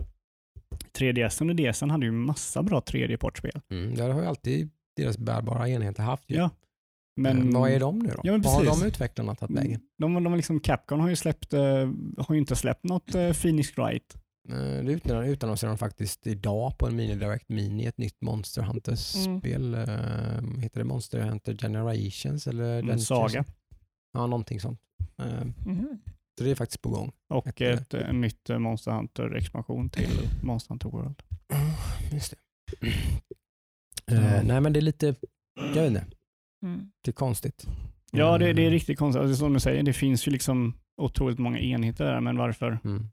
3DS och DSen hade ju massa bra tredjepartsspel. Mm. Det har ju alltid deras bärbara enheter haft. ju. Ja. Men, Men vad är de nu då? Ja, vad har de utvecklarna tagit vägen? De, de liksom, Capcom har ju, släppt, eh, har ju inte släppt något eh, Phoenix Wright. Eh, Det utan- utannonserade de faktiskt idag på en Mini Direct Mini ett nytt Monster Mm. Hunter-spel. Eh, heter det Monster Hunter Generations? Eller den- saga. Ja, någonting sånt. Eh, Mhm. Så det är faktiskt på gång. Och Ett, ett, eh, nytt eh, Monster Hunter-expansion till Monster Hunter World. Just det. Eh, nej men det är lite, jag vet inte, Mm. det är konstigt. Ja, det, det är Eh, riktigt konstigt. Alltså, som du säger, det finns ju liksom otroligt många enheter där, men varför? Mm.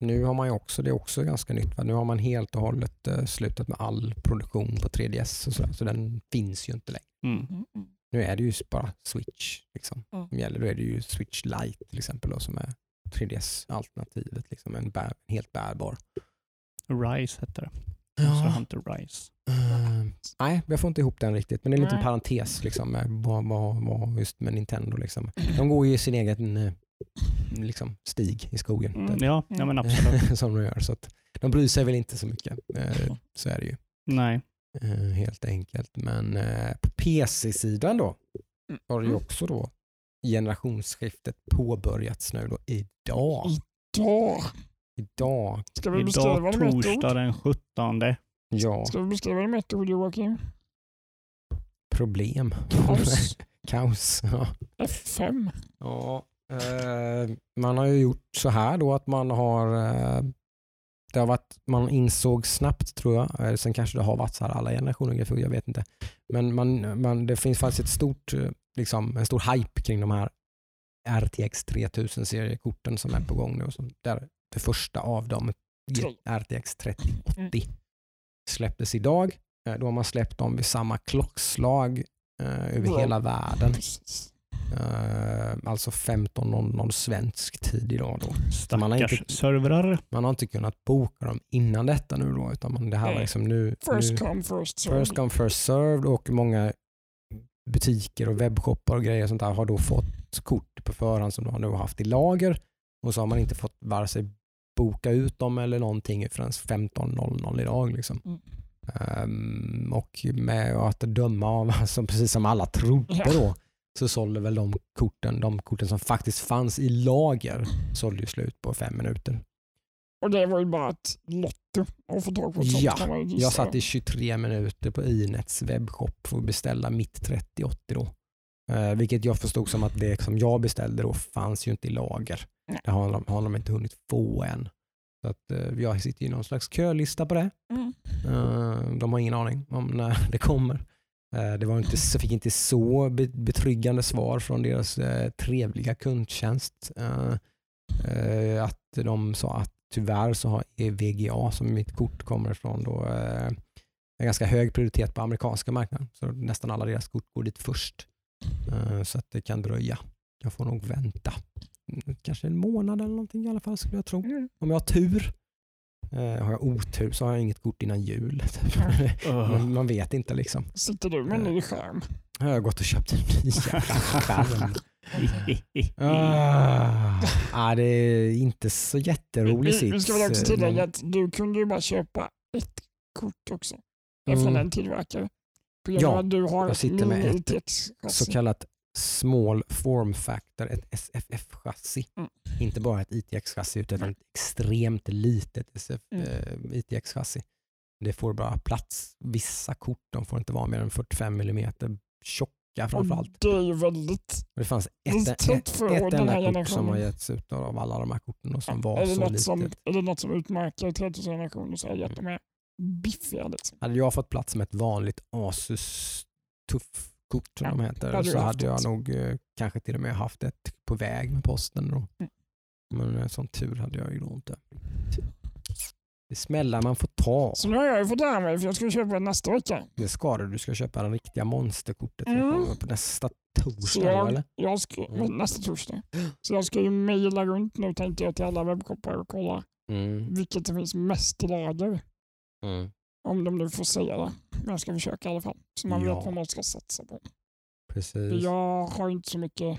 Nu har man ju också, det är också ganska nytt, va? nu har man helt och hållet eh, slutat med all produktion på 3DS och sådär, så den finns ju inte längre. Mm. Mm. Mm. Nu är det ju bara Switch liksom, Mm. som gäller. Då är det ju Switch Lite till exempel då, som är 3DS-alternativet, liksom en bär, helt bärbar. Rise hette det. Monster Ja. Hunter Rise. Eh, nej, jag får inte ihop den riktigt. Men det är en liten Nej. parentes liksom, med vad, vad just med Nintendo. Liksom. De går ju i sin egen eh, liksom, stig i skogen. Mm, ja, ja, men absolut. *laughs* som de gör. Så att de bryr sig väl inte så mycket. Eh, så är det ju. Nej. Eh, helt enkelt. Men eh, på PC-sidan då har det ju Mm. också då generationsskiftet påbörjats nu då idag. Då Idag, ska vi beskriva Idag det med ett torsdag ord. den 17. ja, Ska vi beskriva det med ett ord Joakim? problem. Kaos. *laughs* Kaos. Ja. F5. Ja, eh, man har ju gjort så här då att man har eh, det har varit, man insåg snabbt tror jag, sen kanske det har varit så här alla generationer, jag vet inte. Men man, man, det finns faktiskt ett stort, eh, liksom, en stor hype kring de här RTX 3000 seriekorten som är på gång nu. och som- Där det första av dem. RTX 3080, Mm. släpptes idag. Eh, Då har man släppt dem vid samma klockslag eh, över Ja. hela världen. *laughs* Eh, alltså 15.00 svensk tid idag. Då. Så man, har inte, servrar. man har inte kunnat boka dem innan detta nu då, utan man, det här var liksom nu, First nu come first served. first come first served och många butiker och webbshoppar och grejer och sånt där har då fått kort på förhand som de har nu haft i lager och så har man inte fått vare sig boka ut dem eller någonting förrän 15.00 idag. Liksom. Mm. Ehm, och med att döma av, *laughs* alltså, precis som alla trodde då, så sålde väl de korten, de korten som faktiskt fanns i lager, sålde ju slut på fem minuter. Och det var ju bara ett lotto att få tag på ett sånt Ja. Jag satt i 23 minuter på Inets webbshop för att beställa mitt 3080 då. Eh, vilket jag förstod som att det som jag beställde då fanns ju inte i lager. Det har de, har de inte hunnit få än. Så att, eh, jag sitter i någon slags kölista på det. Mm. Eh, de har ingen aning om när *laughs* det kommer. Eh, det var inte, så- fick inte så be- betryggande svar från deras eh, trevliga kundtjänst. Eh, eh, att de sa att tyvärr så har VGA som mitt kort kommer ifrån då en ganska hög prioritet på amerikanska marknaden. Så nästan alla deras kort går dit först. Så att det kan dröja. Jag får nog vänta. Kanske en månad eller någonting i alla fall skulle jag tro. Mm. Om jag har tur. Eh, har jag otur så har jag inget kort innan jul. *laughs* Man, man vet inte liksom. Sitter du med en ny skärm? Jag har gått och köpt en ny skärm. *laughs* Ah, ah, det är inte så jätterolig sits. vi ska väl också eh, tillägga att du kunde ju bara köpa ett kort också. Från Mm. en tillverkare. På grund Ja, av att du har jag sitter med ett så kallat small form factor, ett SFF-chassi. Mm. Inte bara ett ITX-chassi utan ett extremt litet SF, Mm. eh, ITX-chassi. Det får bara plats. Vissa kort de får inte vara mer än 45 mm tjocka framförallt. Det är ju väldigt... Det fanns ett, ett, ett här enda kort som har getts ut av alla de här korten och som var är, det så litet. som, är det något som utmärker 30-generationen så är det att de är biffiga. Liksom. Hade jag fått plats med ett vanligt Asus tuff kort som Ja, de heter hade så hade jag nog eh, kanske till och med haft ett på väg med posten. Då. Mm. Men sån tur hade jag ju då inte. Det smällar man får ta. Så nu har jag ju fått lära mig för jag ska köpa nästa vecka. Det ska du. Du ska köpa det riktiga monsterkortet Mm. på nästa torsdag. jag, eller? jag ska, Mm. nästa torsdag. Så jag ska ju mejla runt nu tänkte jag till alla webbshoppar och kolla Mm. vilket som finns mest lager. Mm. Om de nu får säga det. Men jag ska försöka i alla fall. Så man Ja. vet vad man ska satsa på. Precis. jag har inte så mycket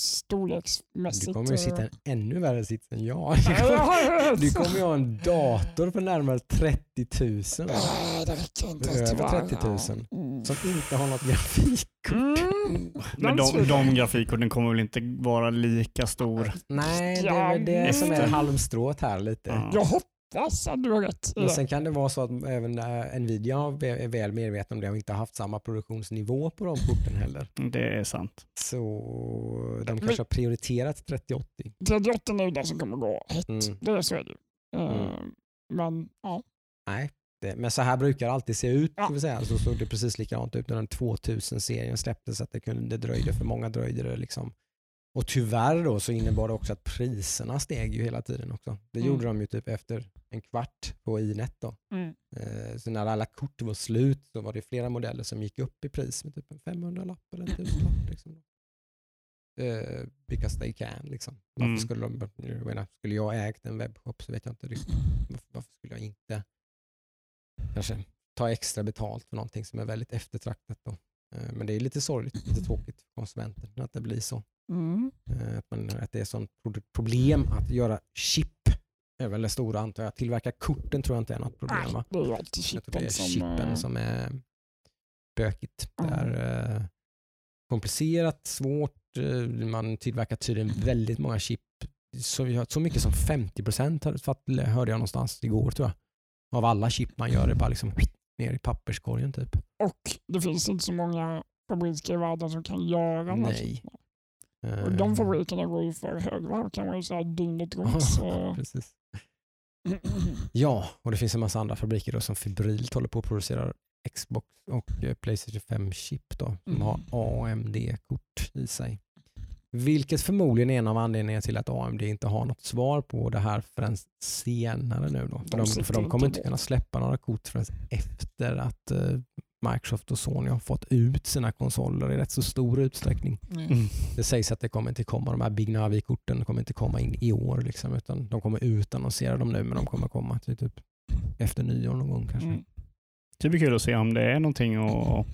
storleksmässigt. Du kommer ju sitta eh, en ännu värre sits än jag. *laughs* Du kommer ju ha en dator för närmare 30 000. Nej, det räcker inte. Över tyvärr. 30 000. Mm. Som inte har något grafikkort. Mm. Men de, de grafikkorten kommer väl inte vara lika stor? Nej, det är väl det som är halmstrået här lite. Ja. Jag hoppas att du har rätt. Men sen kan det vara så att även Nvidia är väl medveten om det och inte har haft samma produktionsnivå på de korten heller. Det är sant. Så de kanske har prioriterat 3080. 38 är ju det som kommer gå hett. Mm. Det är så är det ju. Eh, Mm. Men ja, Nej, det, men så här brukar det alltid se ut. Ja. Säga. Så såg det precis likadant ut när den 2000-serien släpptes. Att det, kunde, det dröjde för många dröjde det liksom. Och tyvärr då så innebar det också att priserna steg ju hela tiden också. Det Mm. gjorde de ju typ efter en kvart på Inet då. mm. Eh, Så när alla kort var slut så var det flera modeller som gick upp i pris med typ en 500-lapp eller en 1000-lapp. Liksom. Eh, because they can. Liksom. Varför Mm. skulle, de, jag menar, skulle jag ägt en webbshop så vet jag inte. Liksom, varför, varför skulle jag inte kanske ta extra betalt för någonting som är väldigt eftertraktat. Då. Eh, men det är lite sorgligt, lite tråkigt för konsumenten att det blir så. Mm. Eh, Att, det är sånt pro- problem att göra chip. är väl det stora antar jag. Tillverka korten tror jag inte är något problem. Nej, Va? det är alltid det chippen är som... chippen eh, som är bökigt. Det Mm. är eh, komplicerat, svårt. eh, Man tillverkar tydligen väldigt många chip. Så, vi har- så mycket som 50 procent hörde jag någonstans igår tror jag. Av alla chip man gör är bara liksom ner i papperskorgen typ. Och det finns inte så många fabriker i världen som kan göra Nej. chipsen. Och de Eh, fabrikerna går ju för högvarv kan man ju säga dygnet *laughs* runt. Så... *clears throat* Ja, och det finns en massa andra fabriker då som febrilt håller på att producera Xbox och eh, Playstation 5-chip då, som Mm. har AMD-kort i sig. Vilket förmodligen är en av anledningarna till att AMD inte har något svar på det här förrän senare nu. Då. För, de, för de kommer inte kunna släppa några kort förrän efter att uh, Microsoft och Sony har fått ut sina konsoler i rätt så stor utsträckning. Mm. Det sägs att det kommer inte komma, de här Big Navi-korten kommer inte komma in i år. Liksom, utan de kommer utannonsera dem nu men de kommer komma till typ efter nyår någon gång kanske. Mm. Det blir kul att se om det är någonting och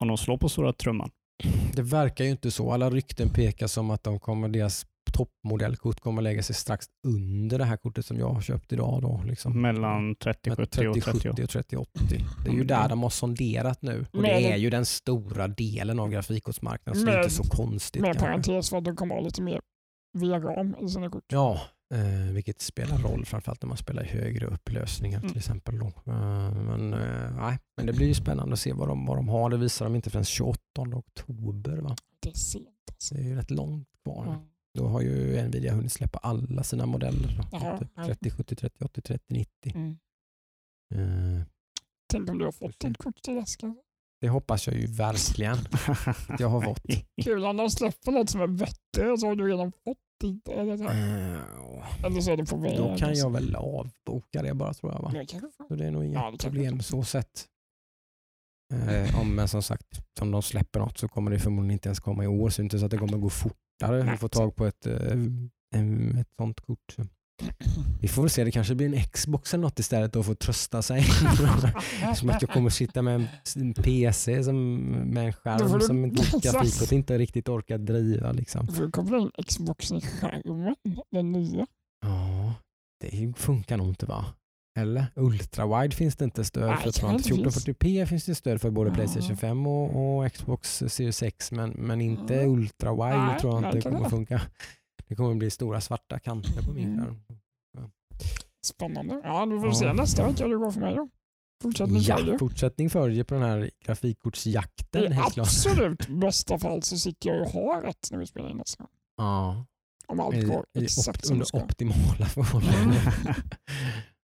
om de slår på stora trumman. Det verkar ju inte så. Alla rykten pekar som att de kommer, deras toppmodellkort kommer lägga sig strax under det här kortet som jag har köpt idag. Då, liksom. Mellan 3070 och 3080. och 3080. Det är ju där de har sonderat nu. Och det är ju den stora delen av grafikkortsmarknaden så det är inte så konstigt. Med parentes för att de kommer ha lite mer VRAM i sina kort. Ja, Eh, vilket spelar roll framförallt när man spelar i högre upplösningar till mm. exempel. Då. Eh, men, eh, nej, men det blir ju spännande att se vad de, vad de har. Det visar de inte förrän 28 oktober. Va? Det är sent. Alltså. Det är ju rätt långt kvar. Mm. Då har ju Nvidia hunnit släppa alla sina modeller. Jaha, typ 30, 70, 30, 80, 30, 90. Mm. Uh, Tänk om du har fått ett kort till dess det hoppas jag ju verkligen att jag har fått. *laughs* Kul om de släpper något som är bättre så har du redan fått det. Eller så, uh, eller så är det på väg. Då kan jag väl avboka det bara tror jag. Va? Så det är nog inga ja, problem så sett. Uh, om, men som sagt, om de släpper något så kommer det förmodligen inte ens komma i år. Så det är inte så att det kommer gå fortare att få tag på ett, uh, ett sånt kort. Vi får väl se, det kanske blir en Xbox eller något istället och få trösta sig. *laughs* som att jag kommer sitta med en PC som, med en skärm som inte grafikkort inte riktigt orkar driva. Liksom. Du får koppla in Xboxen i skärmen, den nya. Ja, det funkar nog inte va? Eller? Ultrawide finns det inte stöd för. 1440p finns det stöd för både ja. Playstation 5 och, och, Xbox Series X men, men inte ja. Ultrawide tror jag inte kommer funka. Det kommer bli stora svarta kanter på min mm. skärm. Ja. Spännande. Ja, vi får ja. se nästa vecka hur det går för mig då. Fortsättning ja, följer. Fortsättning följer på den här grafikkortsjakten. I absolut bästa fall så sitter jag och har rätt när vi spelar in nästa gång. Ja. Om allt går exakt som det ska. Under optimala förhållanden. *laughs* *laughs*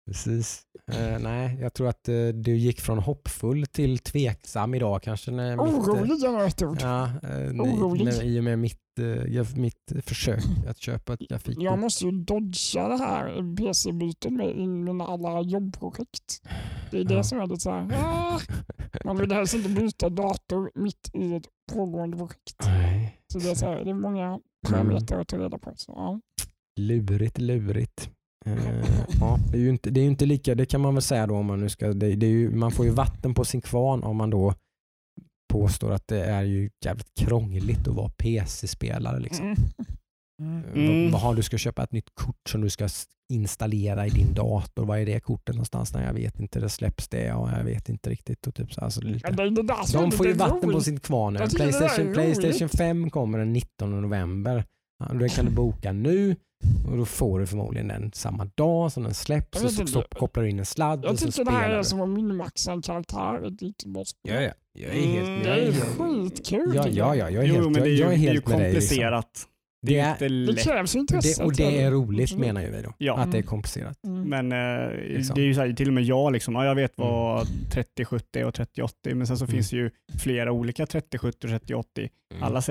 Mm. Precis. Uh, nej, jag tror att uh, du gick från hoppfull till tveksam idag kanske. När Orolig är ett ord. Ja, uh, Orolig. Med, I och med mitt, uh, mitt försök att köpa ett grafikkort. Jag måste ju dodga det här PC-bytet med mina alla jobbprojekt. Det är det ja. som är lite så här. Ah, man vill helst inte byta dator mitt i ett pågående projekt. Nej. Så det är, så här, det är många parametrar att ta reda på. Så, ja. Lurigt, lurigt. Uh, ja, det, är ju inte, det är inte lika, det kan man väl säga då om man nu ska, det, det är ju, man får ju vatten på sin kvarn om man då påstår att det är ju jävligt krångligt att vara PC-spelare. Liksom. Mm. Mm. Vad, vad du ska köpa ett nytt kort som du ska installera i din dator. Vad är det kortet någonstans? Nej, jag vet inte. Det släpps det och jag vet inte riktigt. Och typ så, alltså, lite. De får ju vatten på sin kvarn. Playstation, Playstation 5 kommer den 19 november. Ja, det kan du boka nu och då får du förmodligen den samma dag som den släpps och så stopp, kopplar du in en sladd jag och så tycker det här är som att minimaxa en karaktär i ett Ja, ja. Jag är helt mm, Det är skitkul. Ja, ja, ja, jag är jo, helt, men det är ju, jag är helt det är ju komplicerat. Liksom. Det är, det, är, det krävs intresse. Det, och det är roligt mm. menar ju vi då. Ja. Att det är komplicerat. Mm. Men eh, liksom. det är ju så här, till och med jag, liksom, ja, jag vet vad mm. 3070 och 3080 men sen så mm. finns det ju flera olika 3070 och 3080. Mm. Alla,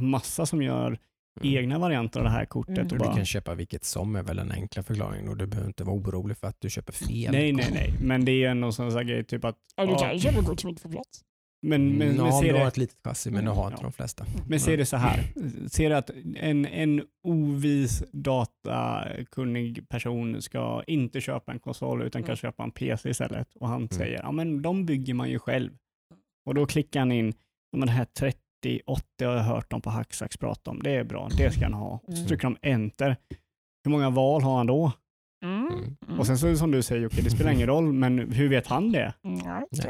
massa som gör Mm. egna varianter av det här kortet. Mm. Och bara... Du kan köpa vilket som är väl den enkla förklaringen och du behöver inte vara orolig för att du köper fel. Nej, nej, nej. Men det är ändå sån här grej typ att... Ja, du kan ju köpa kort som inte får plats. Men, men, mm, men ser du har ett litet chassi men det har inte ja. de flesta. Men ser det så här. Ser du att en, en ovis datakunnig person ska inte köpa en konsol utan kan köpa en PC istället och han mm. säger ja men de bygger man ju själv. Och då klickar han in de här 30 90, 80 har jag hört dem på Hacksax prata om. Det är bra, det ska han ha. Så trycker de enter. Hur många val har han då? Mm. Mm. Och sen så som du säger, okay, det spelar ingen roll, men hur vet han det? Mm.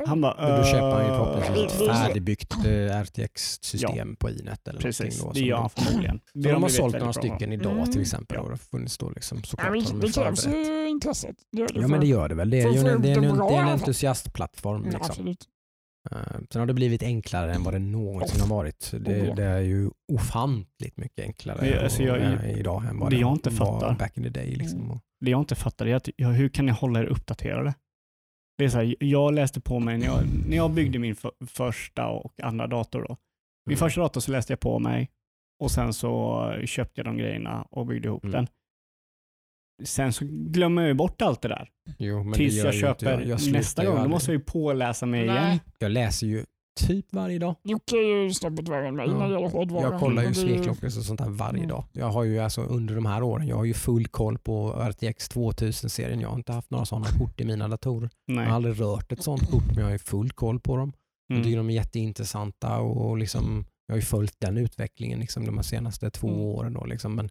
Han bara, Då köper han ju förhoppningsvis ett färdigbyggt uh, RTX-system ja. på Inet eller Precis, då, det gör han förmodligen. *clears throat* De har sålt några stycken idag mm. till exempel. Och det funnits då liksom, såklart ja, det krävs ju intresset. ja men det gör det väl. Det är ju en, det är en, det är en entusiastplattform. Liksom. Uh, sen har det blivit enklare än vad det någonsin har varit. Det, det är ju ofantligt mycket enklare jag, alltså jag, och, idag än vad det, det jag inte fattar. back in the day. Liksom. Mm. Det jag inte fattar är att, hur kan ni hålla er uppdaterade? Det är så här, jag läste på mig när jag, när jag byggde min för, första och andra dator. Då. Min mm. första dator så läste jag på mig och sen så köpte jag de grejerna och byggde ihop Mm. den. Sen så glömmer jag ju bort allt det där. Jo, Tills jag inte köper Jag slutar nästa gång. Då måste jag ju påläsa mig igen. Nej, Jag läser ju typ varje dag. Jocke är ju snäppet värre än mig Ja. när det gäller hårdvara. Jag kollar ju svekklockor och sånt där varje Mm. dag. Jag har ju alltså under de här åren, jag har ju full koll på RTX 2000-serien. Jag har inte haft några sådana kort i mina datorer. Jag Nej. har aldrig rört ett sånt kort men jag har ju full koll på dem. Jag tycker Mm. de är jätteintressanta och liksom, jag har ju följt den utvecklingen liksom de senaste två Mm. åren. Då, liksom. men,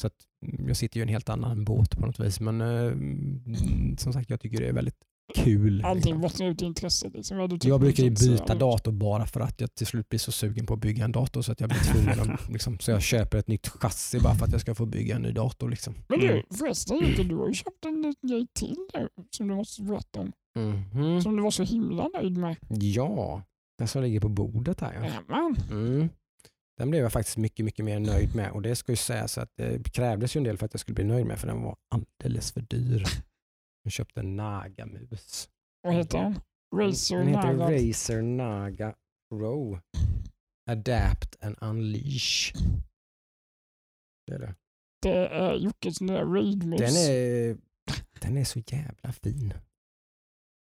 så att, mm, jag sitter ju i en helt annan båt på något vis. Men eh, mm, som sagt, jag tycker det är väldigt kul. Allting liksom. bottnar ut i intresse. Liksom. Du tycker Jag brukar ju känns, byta dator bara för att jag till slut blir så sugen på att bygga en dator så att jag blir tvungen att, *laughs* liksom, så jag köper ett nytt chassi bara för att jag ska få bygga en ny dator. Liksom. Men du, Mm. förresten Jocke, du har ju köpt en liten grej till nu som du måste berätta om. Mhm. Som du var så himla nöjd med. Ja, den som ligger på bordet här. Ja. Jajamän. Mm. Den blev jag faktiskt mycket, mycket mer nöjd med och det ska ju sägas att det krävdes ju en del för att jag skulle bli nöjd med för den var alldeles för dyr. Jag köpte en Naga-mus. Vad heter den? Razer Den heter Naga. Razer Naga Pro. Adapt and Unleash. Det är det. Det är Jockes nya raidmus. Den är, den är så jävla fin.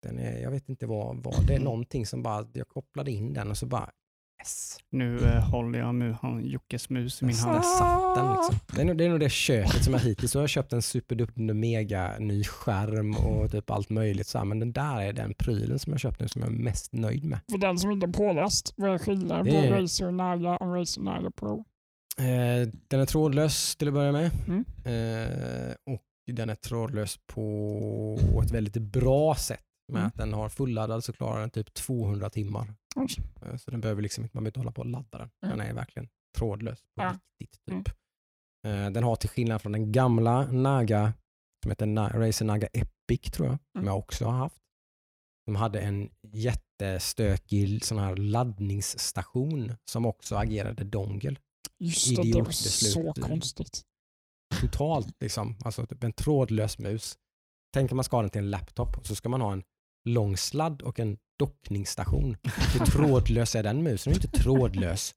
Den är, jag vet inte vad, vad det är någonting som bara, jag kopplade in den och så bara yes. Nu eh, håller jag mu, han, Jockes mus i min Där hand. satt den liksom. Det är, nog, det är nog det köpet som jag hittills, så har jag köpt en superduper mega ny skärm och typ allt möjligt så här, men den där är den prylen som jag köpt nu som jag är mest nöjd med. För den som inte är påläst, vad är skillnaden på är- Razer Naga och Razer Naga Pro? Eh, den är trådlös till att börja med. Mm. Eh, och den är trådlös på ett väldigt bra sätt. Med Mm. att den har fulladdad så klarar den typ 200 timmar. Eh, så den behöver liksom inte, man behöver inte hålla på och ladda den. Mm. Den är verkligen trådlös på Ja. riktigt. Typ. Eh, den har till skillnad från den gamla Naga, som heter Na- Razer Naga Epic tror jag, som Mm. jag också har haft. De hade en jättestökig sån här laddningsstation som också agerade dongle. Just det, det var så konstigt. totalt liksom, alltså typ en trådlös mus. Tänk om man ska ha den till en laptop och så ska man ha en lång sladd och en dockningsstation. Hur trådlös är den musen? Den är inte trådlös.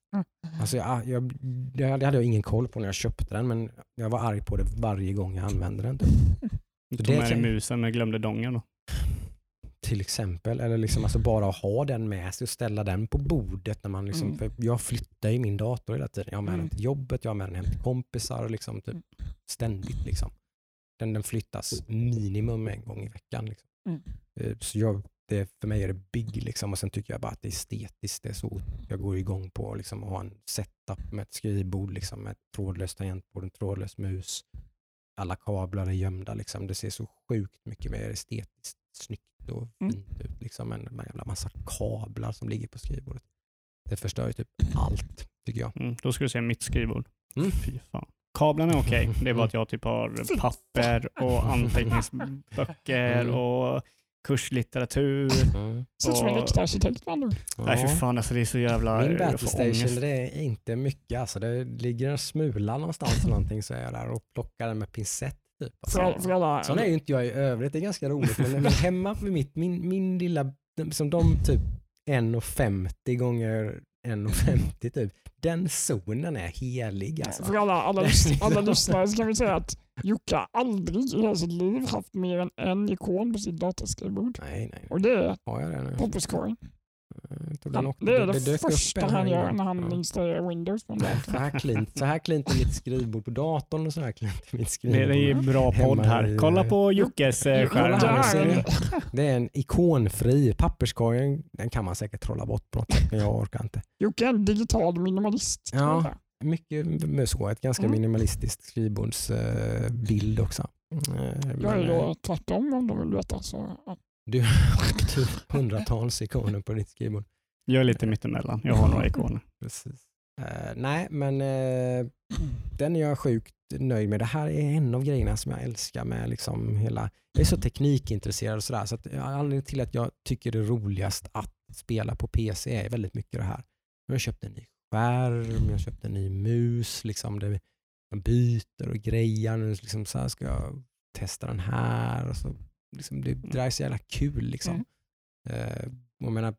Alltså jag, jag, det hade jag ingen koll på när jag köpte den men jag var arg på det varje gång jag använde den. Typ. Du tog det med dig musen men glömde dongen då. Till exempel. Eller liksom alltså bara att ha den med sig och ställa den på bordet. När man liksom, Mm. för jag flyttar ju min dator hela tiden. Jag har med Mm. den till jobbet, jag har med den hem till kompisar. och Liksom, typ, Mm. Ständigt. Liksom. Den, den flyttas minimum en gång i veckan. Liksom. Mm. Eh, Så jag, det, för mig är det big. Liksom. Och sen tycker jag bara att det är estetiskt. Det är så jag går igång på liksom, att ha en setup med ett skrivbord liksom, med ett trådlöst tangentbord, en trådlös mus. Alla kablar är gömda. Liksom. Det ser så sjukt mycket mer estetiskt snyggt och Mm. fint ut. Liksom. En, en jävla massa kablar som ligger på skrivbordet. Det förstör ju typ allt, tycker jag. Mm, då ska du se mitt skrivbord. Mm. Fy fan. Kablarna är okej. Det är bara att jag typ har papper och anteckningsböcker Mm. och kurslitteratur. Mm. Ser ut som en riktig arkitekt med andra. Nej fy fan alltså det är så jävla... Min battlestation det är inte mycket. Alltså, det ligger en smula någonstans eller *laughs* någonting så är jag där och plockar den med pincett. Typ. Alltså. för alla, Sån är ju inte jag i övrigt. Det är ganska roligt. Men, men hemma med mitt, min, min lilla, som de typ 1,50 gånger 1,50 typ. Den zonen är helig alltså. för alla, alla, alla lyssnare så kan vi säga att Jocke har aldrig i hela sitt liv haft mer än en ikon på sitt dataskrivbord. Nej, nej. Och det är Har jag det nu? Den Ja, åkte- det är det, dök upp första en han gör när han Ja. installerar Windows en. Så här klint, så här klint är mitt skrivbord på datorn och så här klint är mitt Det, skrivbord. det är bra Hemma podd här. i- Kolla på Jockes eh, skärm. ni. Det är en ikonfri papperskorgen. Den kan man säkert trolla bort på något sätt, men jag orkar inte. Jocke är en digital minimalist. Ja. Mycket med så, ett ganska Mm. minimalistisk skrivbordsbild också. Eh, Jag är då tvärtom om de vill veta. Så, ja. Du har typ hundratals ikoner på ditt skrivbord. Jag är lite mittemellan. Jag har några ikoner. *laughs* Precis. Eh, nej, men eh, den är jag sjukt nöjd med. Det här är en av grejerna som jag älskar med liksom hela... Jag är så teknikintresserad och sådär, så att anledningen till att jag tycker det är roligast att spela på PC är väldigt mycket det här. Jag har köpt en ny skärm, jag har köpt en ny mus, liksom det, man byter och grejar. Nu liksom så här ska jag testa den här. Och så, liksom, det, det där är så jävla kul. Liksom. Mm. Eh, jag menar,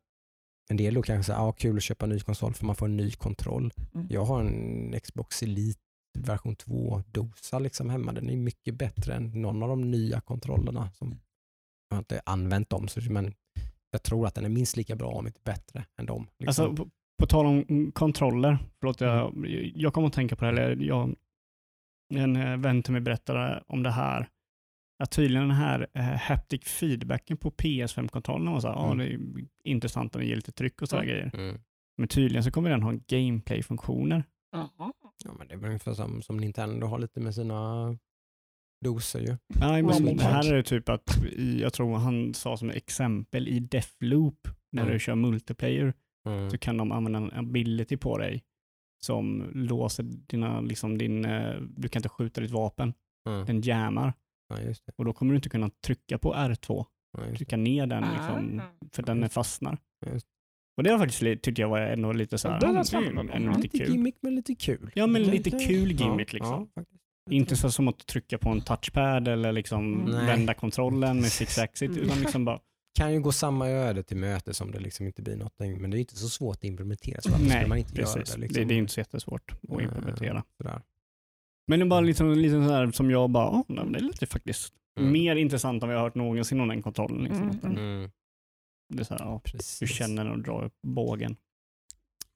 en del då kanske säger, ja kul att köpa en ny konsol för man får en ny kontroll. Mm. Jag har en Xbox Elite version 2-dosa liksom hemma. Den är mycket bättre än någon av de nya kontrollerna. Som, jag har inte använt dem, men jag tror att den är minst lika bra om inte bättre än dem. Liksom. Alltså, på, på tal om mm, kontroller, förlåt, jag, jag kommer att tänka på det här, eller jag, en eh, vän till mig berättade om det här, att tydligen den här eh, haptic feedbacken på PS5-kontrollen var så här, Mm. det är intressant om det ger lite tryck och sådana Ja. grejer. mm. Men tydligen så kommer den ha gameplay-funktioner. Ja, men det är väl ungefär som, som Nintendo har lite med sina doser ju. Nej, men det här är det typ att, i, jag tror han sa som exempel i Deathloop, när Mm. du kör multiplayer, Mm. så kan de använda en ability på dig som låser dina, liksom din, eh, du kan inte skjuta ditt vapen, Mm. den jammar Ja, just det. och då kommer du inte kunna trycka på R2, Ja, trycka ner den liksom, Ah. för den är fastnar. Just Och det var faktiskt, tyckte jag var ändå lite så här, mm, spännande. ändå lite Lite kul. gimmick men lite kul. Ja, men lite kul gimmick, liksom. Ja. Inte så som att trycka på en touchpad eller liksom Nej. vända kontrollen med *laughs* six axis Mm. utan liksom bara, kan ju gå samma öde till möte som det liksom inte blir någonting. Men det är inte så svårt att implementera. Så nej, man inte precis. göra det? det, Liksom? det är inte så jättesvårt att implementera. Eh, Sådär. Men det är bara liksom, lite så här som jag bara, oh, men det är lite faktiskt Mm. mer intressant än vad jag har hört någonsin om den kontrollen. Liksom. Mm. Mm, Det är så här, ja, du känner du drar upp bågen.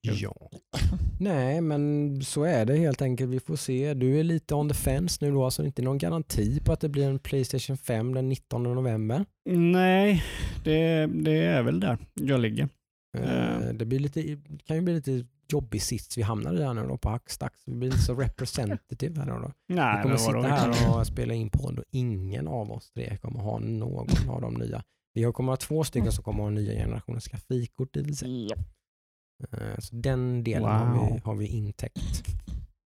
Ja. *laughs* Nej, men så är det helt enkelt. Vi får se. Du är lite on the fence nu då, så det är inte någon garanti på att det blir en Playstation 5 den 19 november. Nej, det, det är väl där jag ligger. Eh, Ja. Det blir lite, kan ju bli lite jobbig sits vi hamnar i här nu då på Hackstacks. Vi blir inte så representative här då. då. Vi Nej, kommer sitta här och spela in podd och ingen av oss tre kommer ha någon av de nya. Vi kommer ha två stycken som kommer ha nya generationens grafikkort i sig. Ja. Eh, Så den delen har, vi, Wow. har vi intäckt.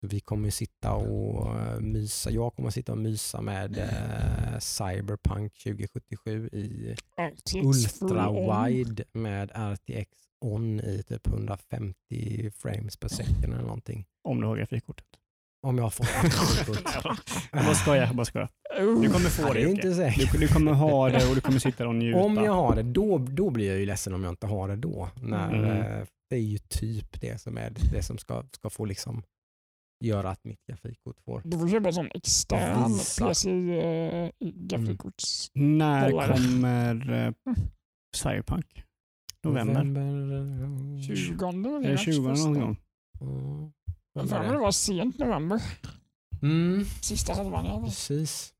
Vi kommer ju sitta och eh, mysa. Jag kommer sitta och mysa med eh, Cyberpunk 2077 i RTX full ultra on. wide med RTX on i typ 150 frames per second eller någonting. Om du har grafikkortet. Om jag får grafikkort. *laughs* Jag bara skojar, jag bara skojar. Du kommer få det inte säkert. Du, du kommer ha det och du kommer sitta och njuta. Om jag har det, då, då blir jag ju ledsen om jag inte har det då. När, Mm. Det är ju typ det som är det som ska, ska få liksom göra att mitt grafikkort får. Du får köpa sån extern Visa. PC eh, grafikkorts... När kommer eh, Cyberpunk? November? eh, 20 Är det 20 någon gång? Mm. Jag tror det var sent november. Mm, Sista halvan. Ja. precis.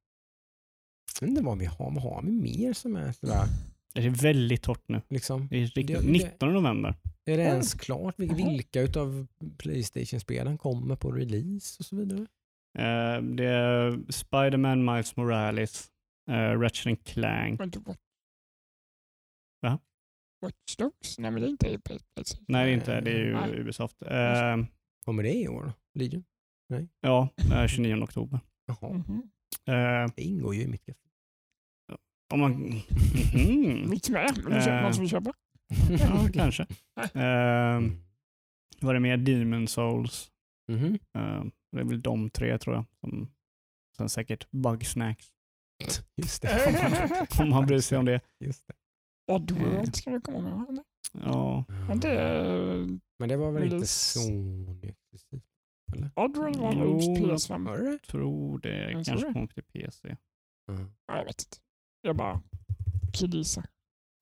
Jag vet inte vad vi har. Vad har vi mer som är sådär? Det är väldigt torrt nu. Liksom, Det är riktigt, Det- det- 19 november. Är det Mm. ens klart vil- vilka utav Playstation-spelen kommer på release och så vidare? Eh, det är Spider-Man, Miles Morales, uh, Ratchet and Clank. Va? Watch Dogs? Nej men det är inte Playstation. Nej, det är inte. Det är ju Nej. Ubisoft. Eh, Kommer det i år? Legion? ja, eh, 29 oktober. Jaha, Mhm. Eh, det ingår ju i mitt grafik. om man... *laughs* Mitt med. Men du Eh. någon som vill köpa? Ja, *laughs* kanske. Eh, var det mer Demon Souls? Mhm. Eh, det är väl de tre tror jag. Som, sen säkert Bugsnacks. Just det. Om man bryr sig om det. Just det. Oddworld ska det komma med. eller? Ja, Men det är... Men det var väl inte. Sony exklusivt? Oddworld var nog PS5. Var det tror det. Jag kanske kom till PC. Mm. Ja, jag vet inte. Jag bara killgissar.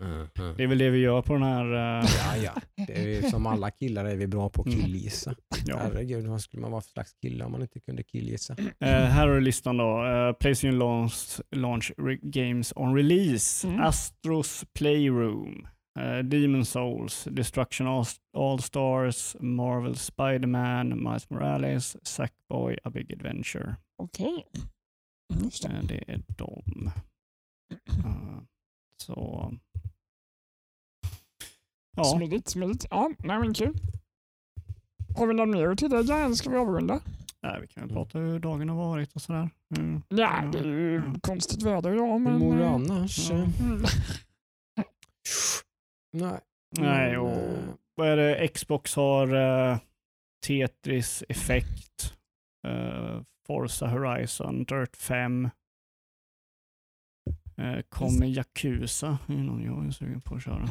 Mm. Det är väl det vi gör på den här... eh, Ja, ja. Det är ju, som alla killar är vi bra på att Mm. killgissa. ja. Herregud, vad skulle man vara för slags kille om man inte kunde killgissa? Eh, här har du listan då. Uh, Playstation launch, launch re- Games on Release. Mm. Astros Playroom. Uh, Demon Souls. Destruction All- All-Stars. Marvel Spider-Man. Miles Morales. Sackboy. A Big Adventure. Okej. Eh, det är de. *clears throat* Så... Ja, Smidigt, smidigt. Ja, nej men kul. Har vi något mer att tillägga eller ska vi avrunda? nej, vi kan väl prata hur dagen har varit och sådär. Mm. Ja, det är ju Ja. konstigt väder idag Hur men... mår du eh, annars? Ja. mm. *laughs* Nej. Nej, och eh, vad är det? Xbox har uh, Tetris Effect, uh, Forza Horizon, Dirt 5. Uh, kommer Yakuza, det är någon jag är sugen på att köra.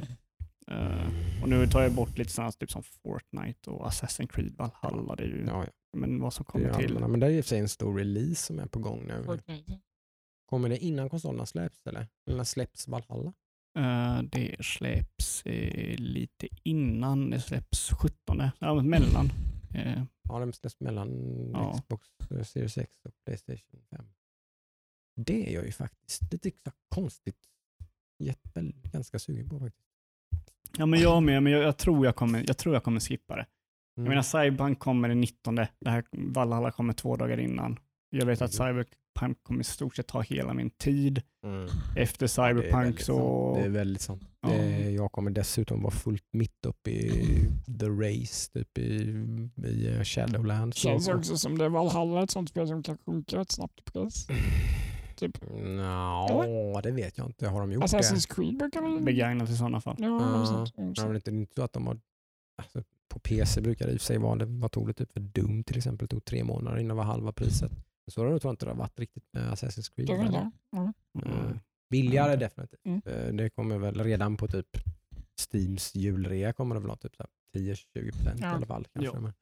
Eh, och nu tar jag bort lite sådana typ som Fortnite och Assassin's Creed Valhalla. Det är ju, Ja, ja. Men vad som Det, kommer är till. allmänna. men det är och för sig en stor release som är på gång nu. Fortnite. Kommer det innan konsolerna släpps eller? Eller när släpps Valhalla? Eh, det släpps eh, lite innan, det släpps 17. Ja, men mellan. Eh, Ja, de släpps mellan Ja. Xbox eh, Series X och Playstation 5. Det är jag ju faktiskt lite konstigt jätte, ganska sugen på faktiskt. ja, men jag med, men jag, jag, tror jag, kommer, jag tror jag kommer skippa det. Mm. Jag menar Cyberpunk kommer den 19, det här Valhalla kommer två dagar innan. Jag vet att Mm. Cyberpunk kommer i stort sett ta hela min tid. Mm. Efter Cyberpunk så... sant. Det är väldigt sant. Ja. Jag kommer dessutom vara fullt mitt uppe i the race, typ i, i eh, Shadowlands. Känns också som det är Valhalla ett sånt spel som kan sjunka rätt snabbt i pris. *laughs* Typ. Nja, det vet jag inte. Har de gjort det? Assassin's Creed brukar väl... begagnat i sådana fall. Ja, Ja, sånt. Ja, det inte så att de har... Alltså, på PC brukar det i och för sig vara, det, vad tog det typ för Doom till exempel, tog tre månader innan det var halva priset. Så har det tror jag inte det har varit riktigt med Assassin's Creed. Det det. Ja. Mm. Billigare Mm. definitivt. Mm. Eh, Det kommer väl redan på typ Steams julrea kommer det väl ha typ så här 10-20% i Ja. alla fall. Kanske. Ja.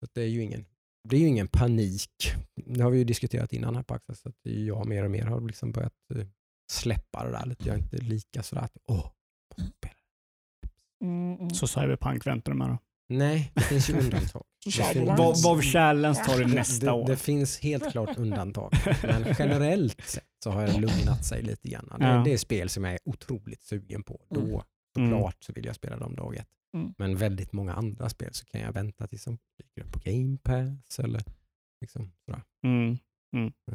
Så det är ju ingen det är ju ingen panik. Det har vi ju diskuterat innan här på Access, att jag mer och mer har liksom börjat eh, släppa det där lite. Jag är inte lika sådär att åh, spela. Mm, mm. Så Cyberpunk väntar du med då? Nej, det finns ju *laughs* undantag. Så Det vad Challenge tar du Det- nästa det, år? Det finns helt klart undantag. Men *laughs* generellt sett så har det lugnat sig lite grann. Det, Ja. det är spel som jag är otroligt sugen på. Då Mm. såklart så vill jag spela dem dag ett. Mm. Men väldigt många andra spel så kan jag vänta tills de dyker upp på Game Pass eller liksom sådär. Mm. Mm. Jag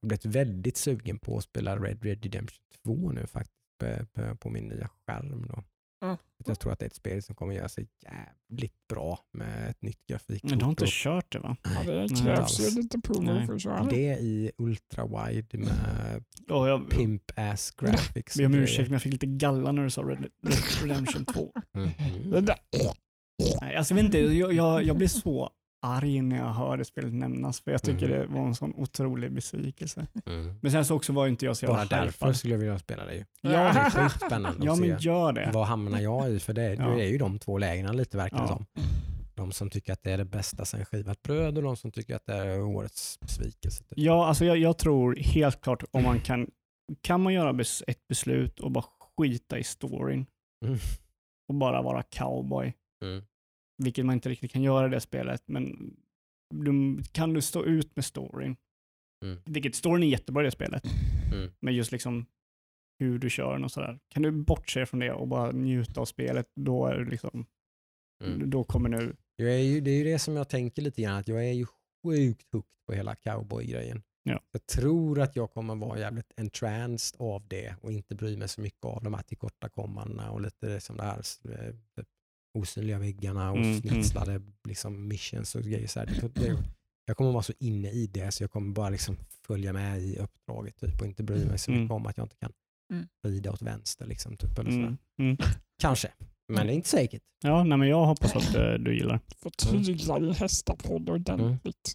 har blivit väldigt sugen på att spela Red Red Redemption 2 nu faktiskt på, på, på min nya skärm. Då. Mm. Jag tror att det är ett spel som kommer göra sig jävligt bra med ett nytt grafikkort. Men du har inte och kört det va? Ja, det Nej, krävs alls. ju lite prover Nej. för att köra det. Är i ultra wide med Ja, jag pimp ass *laughs* graphics. ber om ursäkt men jag fick lite galla när du sa Red Red Redemption 2. Mhm. Det där. Nej, alltså, jag, vet inte, jag, jag, jag blir så arg när jag hör det spelet nämnas för jag tycker Mhm. det var en sån otrolig besvikelse. Mm. Men sen så också var inte jag så Bara jävla därför hypad. skulle jag vilja spela det ju. Ja, Det är sjukt spännande ja men gör det. vad hamnar jag i för det, Ja. det är ju de två lägren lite verkar Ja. som. De som tycker att det är det bästa sen skivat bröd och de som tycker att det är årets besvikelse. Typ. Ja, alltså jag, jag tror helt klart om man kan, kan man göra bes, ett beslut och bara skita i storyn Mm. och bara vara cowboy, Mm. Vilket man inte riktigt kan göra i det spelet, men du, kan du stå ut med storyn, Mm. vilket storyn är jättebra i det spelet, Mm. men just liksom hur du kör den och sådär. Kan du bortse från det och bara njuta av spelet, då är det liksom, Mm. då kommer nu, Jag är ju, det är ju det som jag tänker lite grann, att jag är ju sjukt hooked på hela cowboy-grejen. Ja. Jag tror att jag kommer vara jävligt entranced av det och inte bry mig så mycket av de här tillkortakommandena och lite det som det här eh, typ, osynliga väggarna och Mm, mm. snitslade liksom, missions och grejer. Så här. Det, det, jag kommer vara så inne i det så jag kommer bara liksom följa med i uppdraget typ, och inte bry mig så Mm. mycket om att jag inte kan Mm. rida åt vänster. Liksom, typ, eller mm, mm. Kanske, men det är inte säkert. ja, nej, men jag hoppas att eh, du gillar. Tygla din hästapodd ordentligt.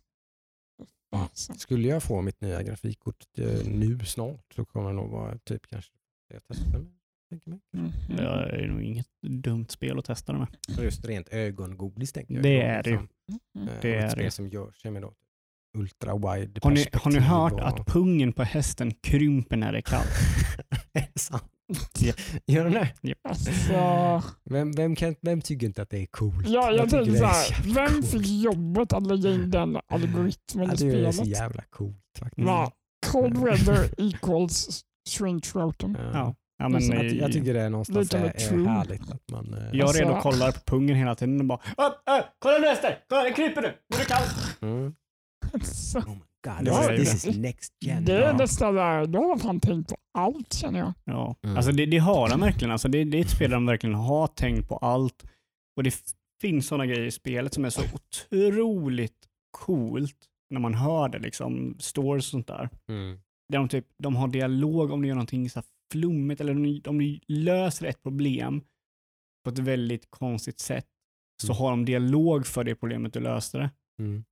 Mm. Skulle jag få mitt nya grafikkort eh, nu snart så kommer det nog vara typ kanske jag testar mig. Mm. Det är nog inget dumt spel att testa det med. Och Just rent ögongodis tänker jag. Det är det ju. liksom, Mm. eh, Det och ett är spel det. som gör sig med ultra wide Har ni, har ni hört och... att pungen på hästen krymper när det är kallt? *laughs* är det sant? Gör den det? Alltså, Vem, vem, kan, vem tycker inte att det är coolt? ja, jag tycker tänker det så är här, jävligt vem coolt. fick jobbet att lägga in den algoritmen Ja, i det är så spelet? jävla coolt faktiskt. Va? Cold weather equals shrink throaten. Ja. Ja. ja men, Jag, ty- jag i- tycker det är någonstans är, är härligt att man... eh, jag Alltså- redan kollar på pungen hela tiden och bara upp, upp, kolla nu hästen, kolla den kryper nu, nu är det kallt. mm. Så, Oh god, Det this, is, det this is next gen. det är ja. nästan där, då har man fan tänkt på allt känner jag. Ja, Mm. alltså det, det har de verkligen. Alltså det, det är ett spel där de verkligen har tänkt på allt. Och det finns sådana grejer i spelet som är så otroligt coolt när man hör det, liksom stories och sånt där. Mm. Där de, typ, de har dialog om de gör någonting så här flummigt eller om de, om de löser ett problem på ett väldigt konstigt sätt så Mm. har de dialog för det problemet du löste det. Mm.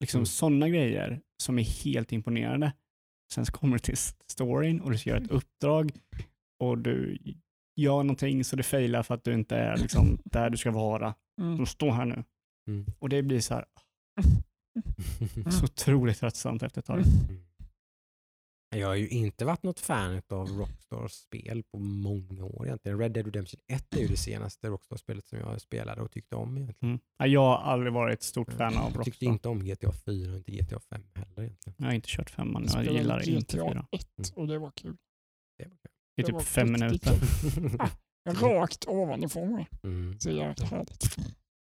Liksom Mm. sådana grejer som är helt imponerande. Sen så kommer du till storyn och du ska göra ett uppdrag och du gör någonting så det failar för att du inte är liksom *laughs* där du ska vara. Mm. Står här nu. Mm. Och det blir så här, *laughs* så otroligt tröttsamt efter ett tag. Jag har ju inte varit något fan av Rockstars spel på många år egentligen. Red Dead Redemption 1 är ju det senaste Rockstar-spelet som jag spelade och tyckte om egentligen. Mm. Ja, Jag har aldrig varit ett stort fan av Jag tyckte Rockstar. inte om GTA 4 och inte GTA 5 heller egentligen. Jag har inte kört femman, Jag jag spelade gillar inte GTA fyra. 1 och det var kul. Det var kul. Det är Det var typ fem minuter. *laughs* Rakt ovanifrån mig. Mm. Så jävligt härligt.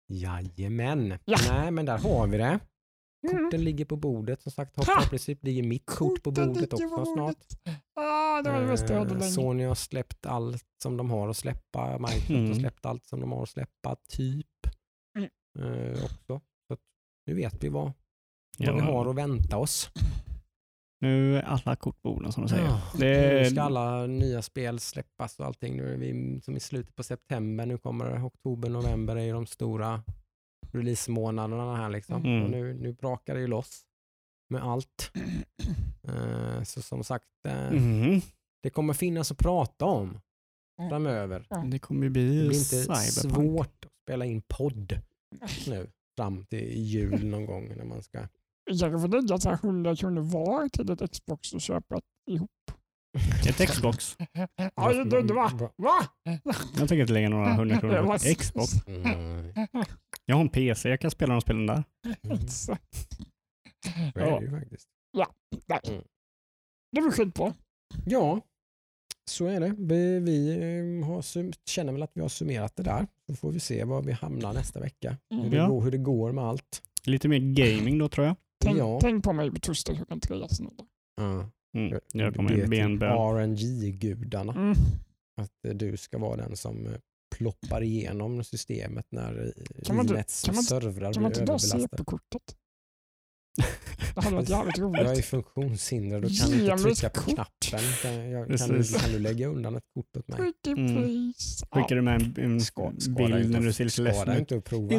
Jajamän. Ja. Nej men där har vi det. Mm. Korten ligger på bordet som sagt. Ha! Förhoppningsvis ligger mitt kort på Korten bordet ligger på också snart. bordet. Ah, det var det bästa jag hade Eh, länge. Sony har släppt allt som de har att släppa. Microsoft Mm. har släppt allt som de har att släppa, typ. Mm. Eh, också. Så nu vet vi vad, vad Ja. vi har att vänta oss. Nu är alla kort på borden som du säger. Ja, Det Nu ska alla nya spel släppas och allting. Nu är vi som i slutet på september. Nu kommer oktober, november är ju de stora release-månaderna här liksom. Mm. Och nu, nu brakar det ju loss med allt. *clears throat* Eh, så som sagt, eh, Mhm. det kommer finnas att prata om Mm. framöver. Det kommer ju Det bli blir inte cyberpunk. svårt att spela in podd nu fram till jul någon gång när man ska... Jag får lägga så här 100 kronor var till ett Xbox och köpa ihop. Ett Xbox. *laughs* Ja, var, va? Jag tänker inte lägga några hundra kronor på *laughs* ett Xbox. Mm, *laughs* Jag har en PC, jag kan spela de spelen där. mm, är det ju faktiskt. nej. Mm. Det var skitbra. Ja, så är det. Vi, vi eh, har, känner väl att vi har summerat det där. Så får vi se var vi hamnar nästa vecka. Hur, det Ja. går, hur det går med allt. Lite mer gaming då tror jag. Tänk, Ja. tänk på mig på torsdag klockan tre. Ja. Mm. Jag kommer Det är bön. RNG-gudarna. Mm. Att eh, du ska vara den som eh, ploppar igenom systemet när eh, Kan man inte- Linets kan man inte- servrar Kan man blir inte dra överbelastade. CP-kortet? Det hade varit jävligt Jag är roligt. funktionshindrad och kan Ge inte trycka på kort. knappen. Kan, jag, kan, du, kan du lägga undan ett kort åt mig? Pretty Mm. please. Skickar du med en, en Ska, bild inte när du att- ser lite ledsen ut? inte att prova. Det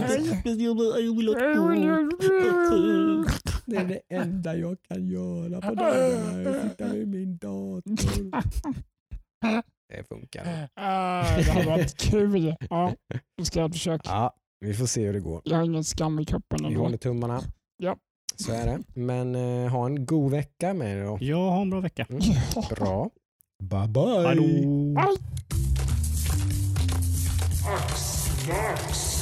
är det enda jag kan göra på *laughs* dagarna. Jag sitter vid min dator. *laughs* Det funkar. Ah, det hade varit kul. Ja, nu ska jag försöka. Ja, vi får se hur det går. Jag har ingen skam i kroppen Vi ändå. håller tummarna. Ja. Så är det. Men eh, ha en god vecka med er då. Jag har en bra vecka. Mm. Bra. Bye bye. Hallå! Hej. Axmax.